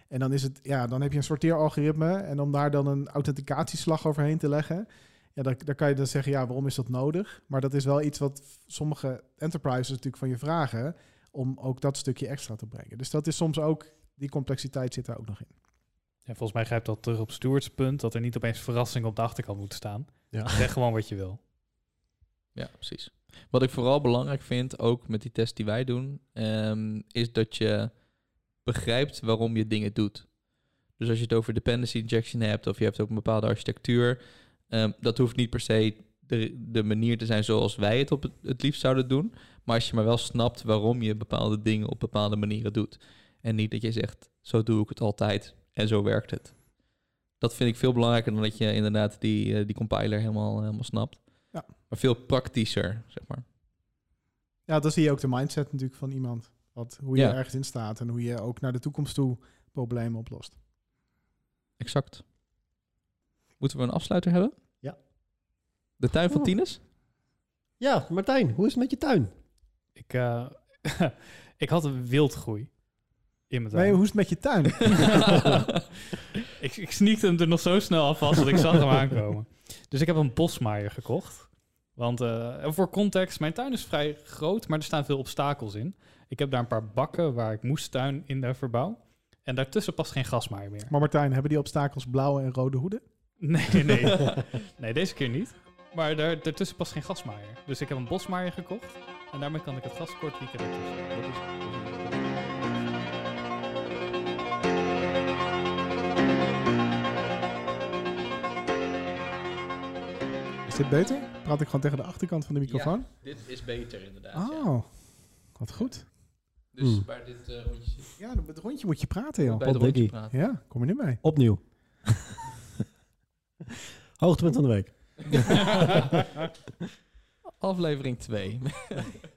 En dan is het, ja, dan heb je een sorteeralgoritme en om daar dan een authenticatieslag overheen te leggen, ja, dan, dan kan je dan zeggen, ja, waarom is dat nodig? Maar dat is wel iets wat sommige enterprises natuurlijk van je vragen om ook dat stukje extra te brengen. Dus dat is soms ook, die complexiteit zit daar ook nog in. En volgens mij grijpt dat terug op Stuart's punt, dat er niet opeens verrassingen op de achterkant moeten staan. Ja. Zeg gewoon wat je wil. Ja, precies. Wat ik vooral belangrijk vind, ook met die test die wij doen, ehm, is dat je begrijpt waarom je dingen doet. Dus als je het over dependency injection hebt, of je hebt ook een bepaalde architectuur, ehm, dat hoeft niet per se de, de manier te zijn zoals wij het op het, het liefst zouden doen. Maar als je maar wel snapt waarom je bepaalde dingen op bepaalde manieren doet. En niet dat je zegt, zo doe ik het altijd en zo werkt het. Dat vind ik veel belangrijker dan dat je inderdaad die, eh, die compiler helemaal, helemaal snapt. Ja. Maar veel praktischer, zeg maar. Ja, dan zie je ook de mindset natuurlijk van iemand. Wat, hoe je Ja. ergens in staat en hoe je ook naar de toekomst toe problemen oplost. Exact. Moeten we een afsluiter hebben? Ja. De tuin van Oh. Tines? Ja, Martijn, hoe is het met je tuin? Ik, eh, ik had een wildgroei in mijn tuin. Nee, hoe is het met je tuin? ik, ik sneakte hem er nog zo snel af als dat ik zag hem aankomen. Dus ik heb een bosmaaier gekocht. Want eh, voor context, mijn tuin is vrij groot, maar er staan veel obstakels in. Ik heb daar een paar bakken waar ik moestuin in de verbouw. En daartussen past geen gasmaaier meer. Maar Martijn, hebben die obstakels blauwe en rode hoeden? Nee, nee. nee, deze keer niet. Maar daar, daartussen past geen gasmaaier. Dus ik heb een bosmaaier gekocht. En daarmee kan ik het gas kort wieken ertussen. Dat is, Is dit beter? Praat ik gewoon tegen de achterkant van de microfoon? Dit is beter inderdaad. oh, wat goed. Dus Hmm. bij dit eh, rondje zit Ja, met het rondje moet je praten, joh. bij het Op rondje praten. Ja, kom je nu mee. Opnieuw. Hoogtepunt van de week. Aflevering 2.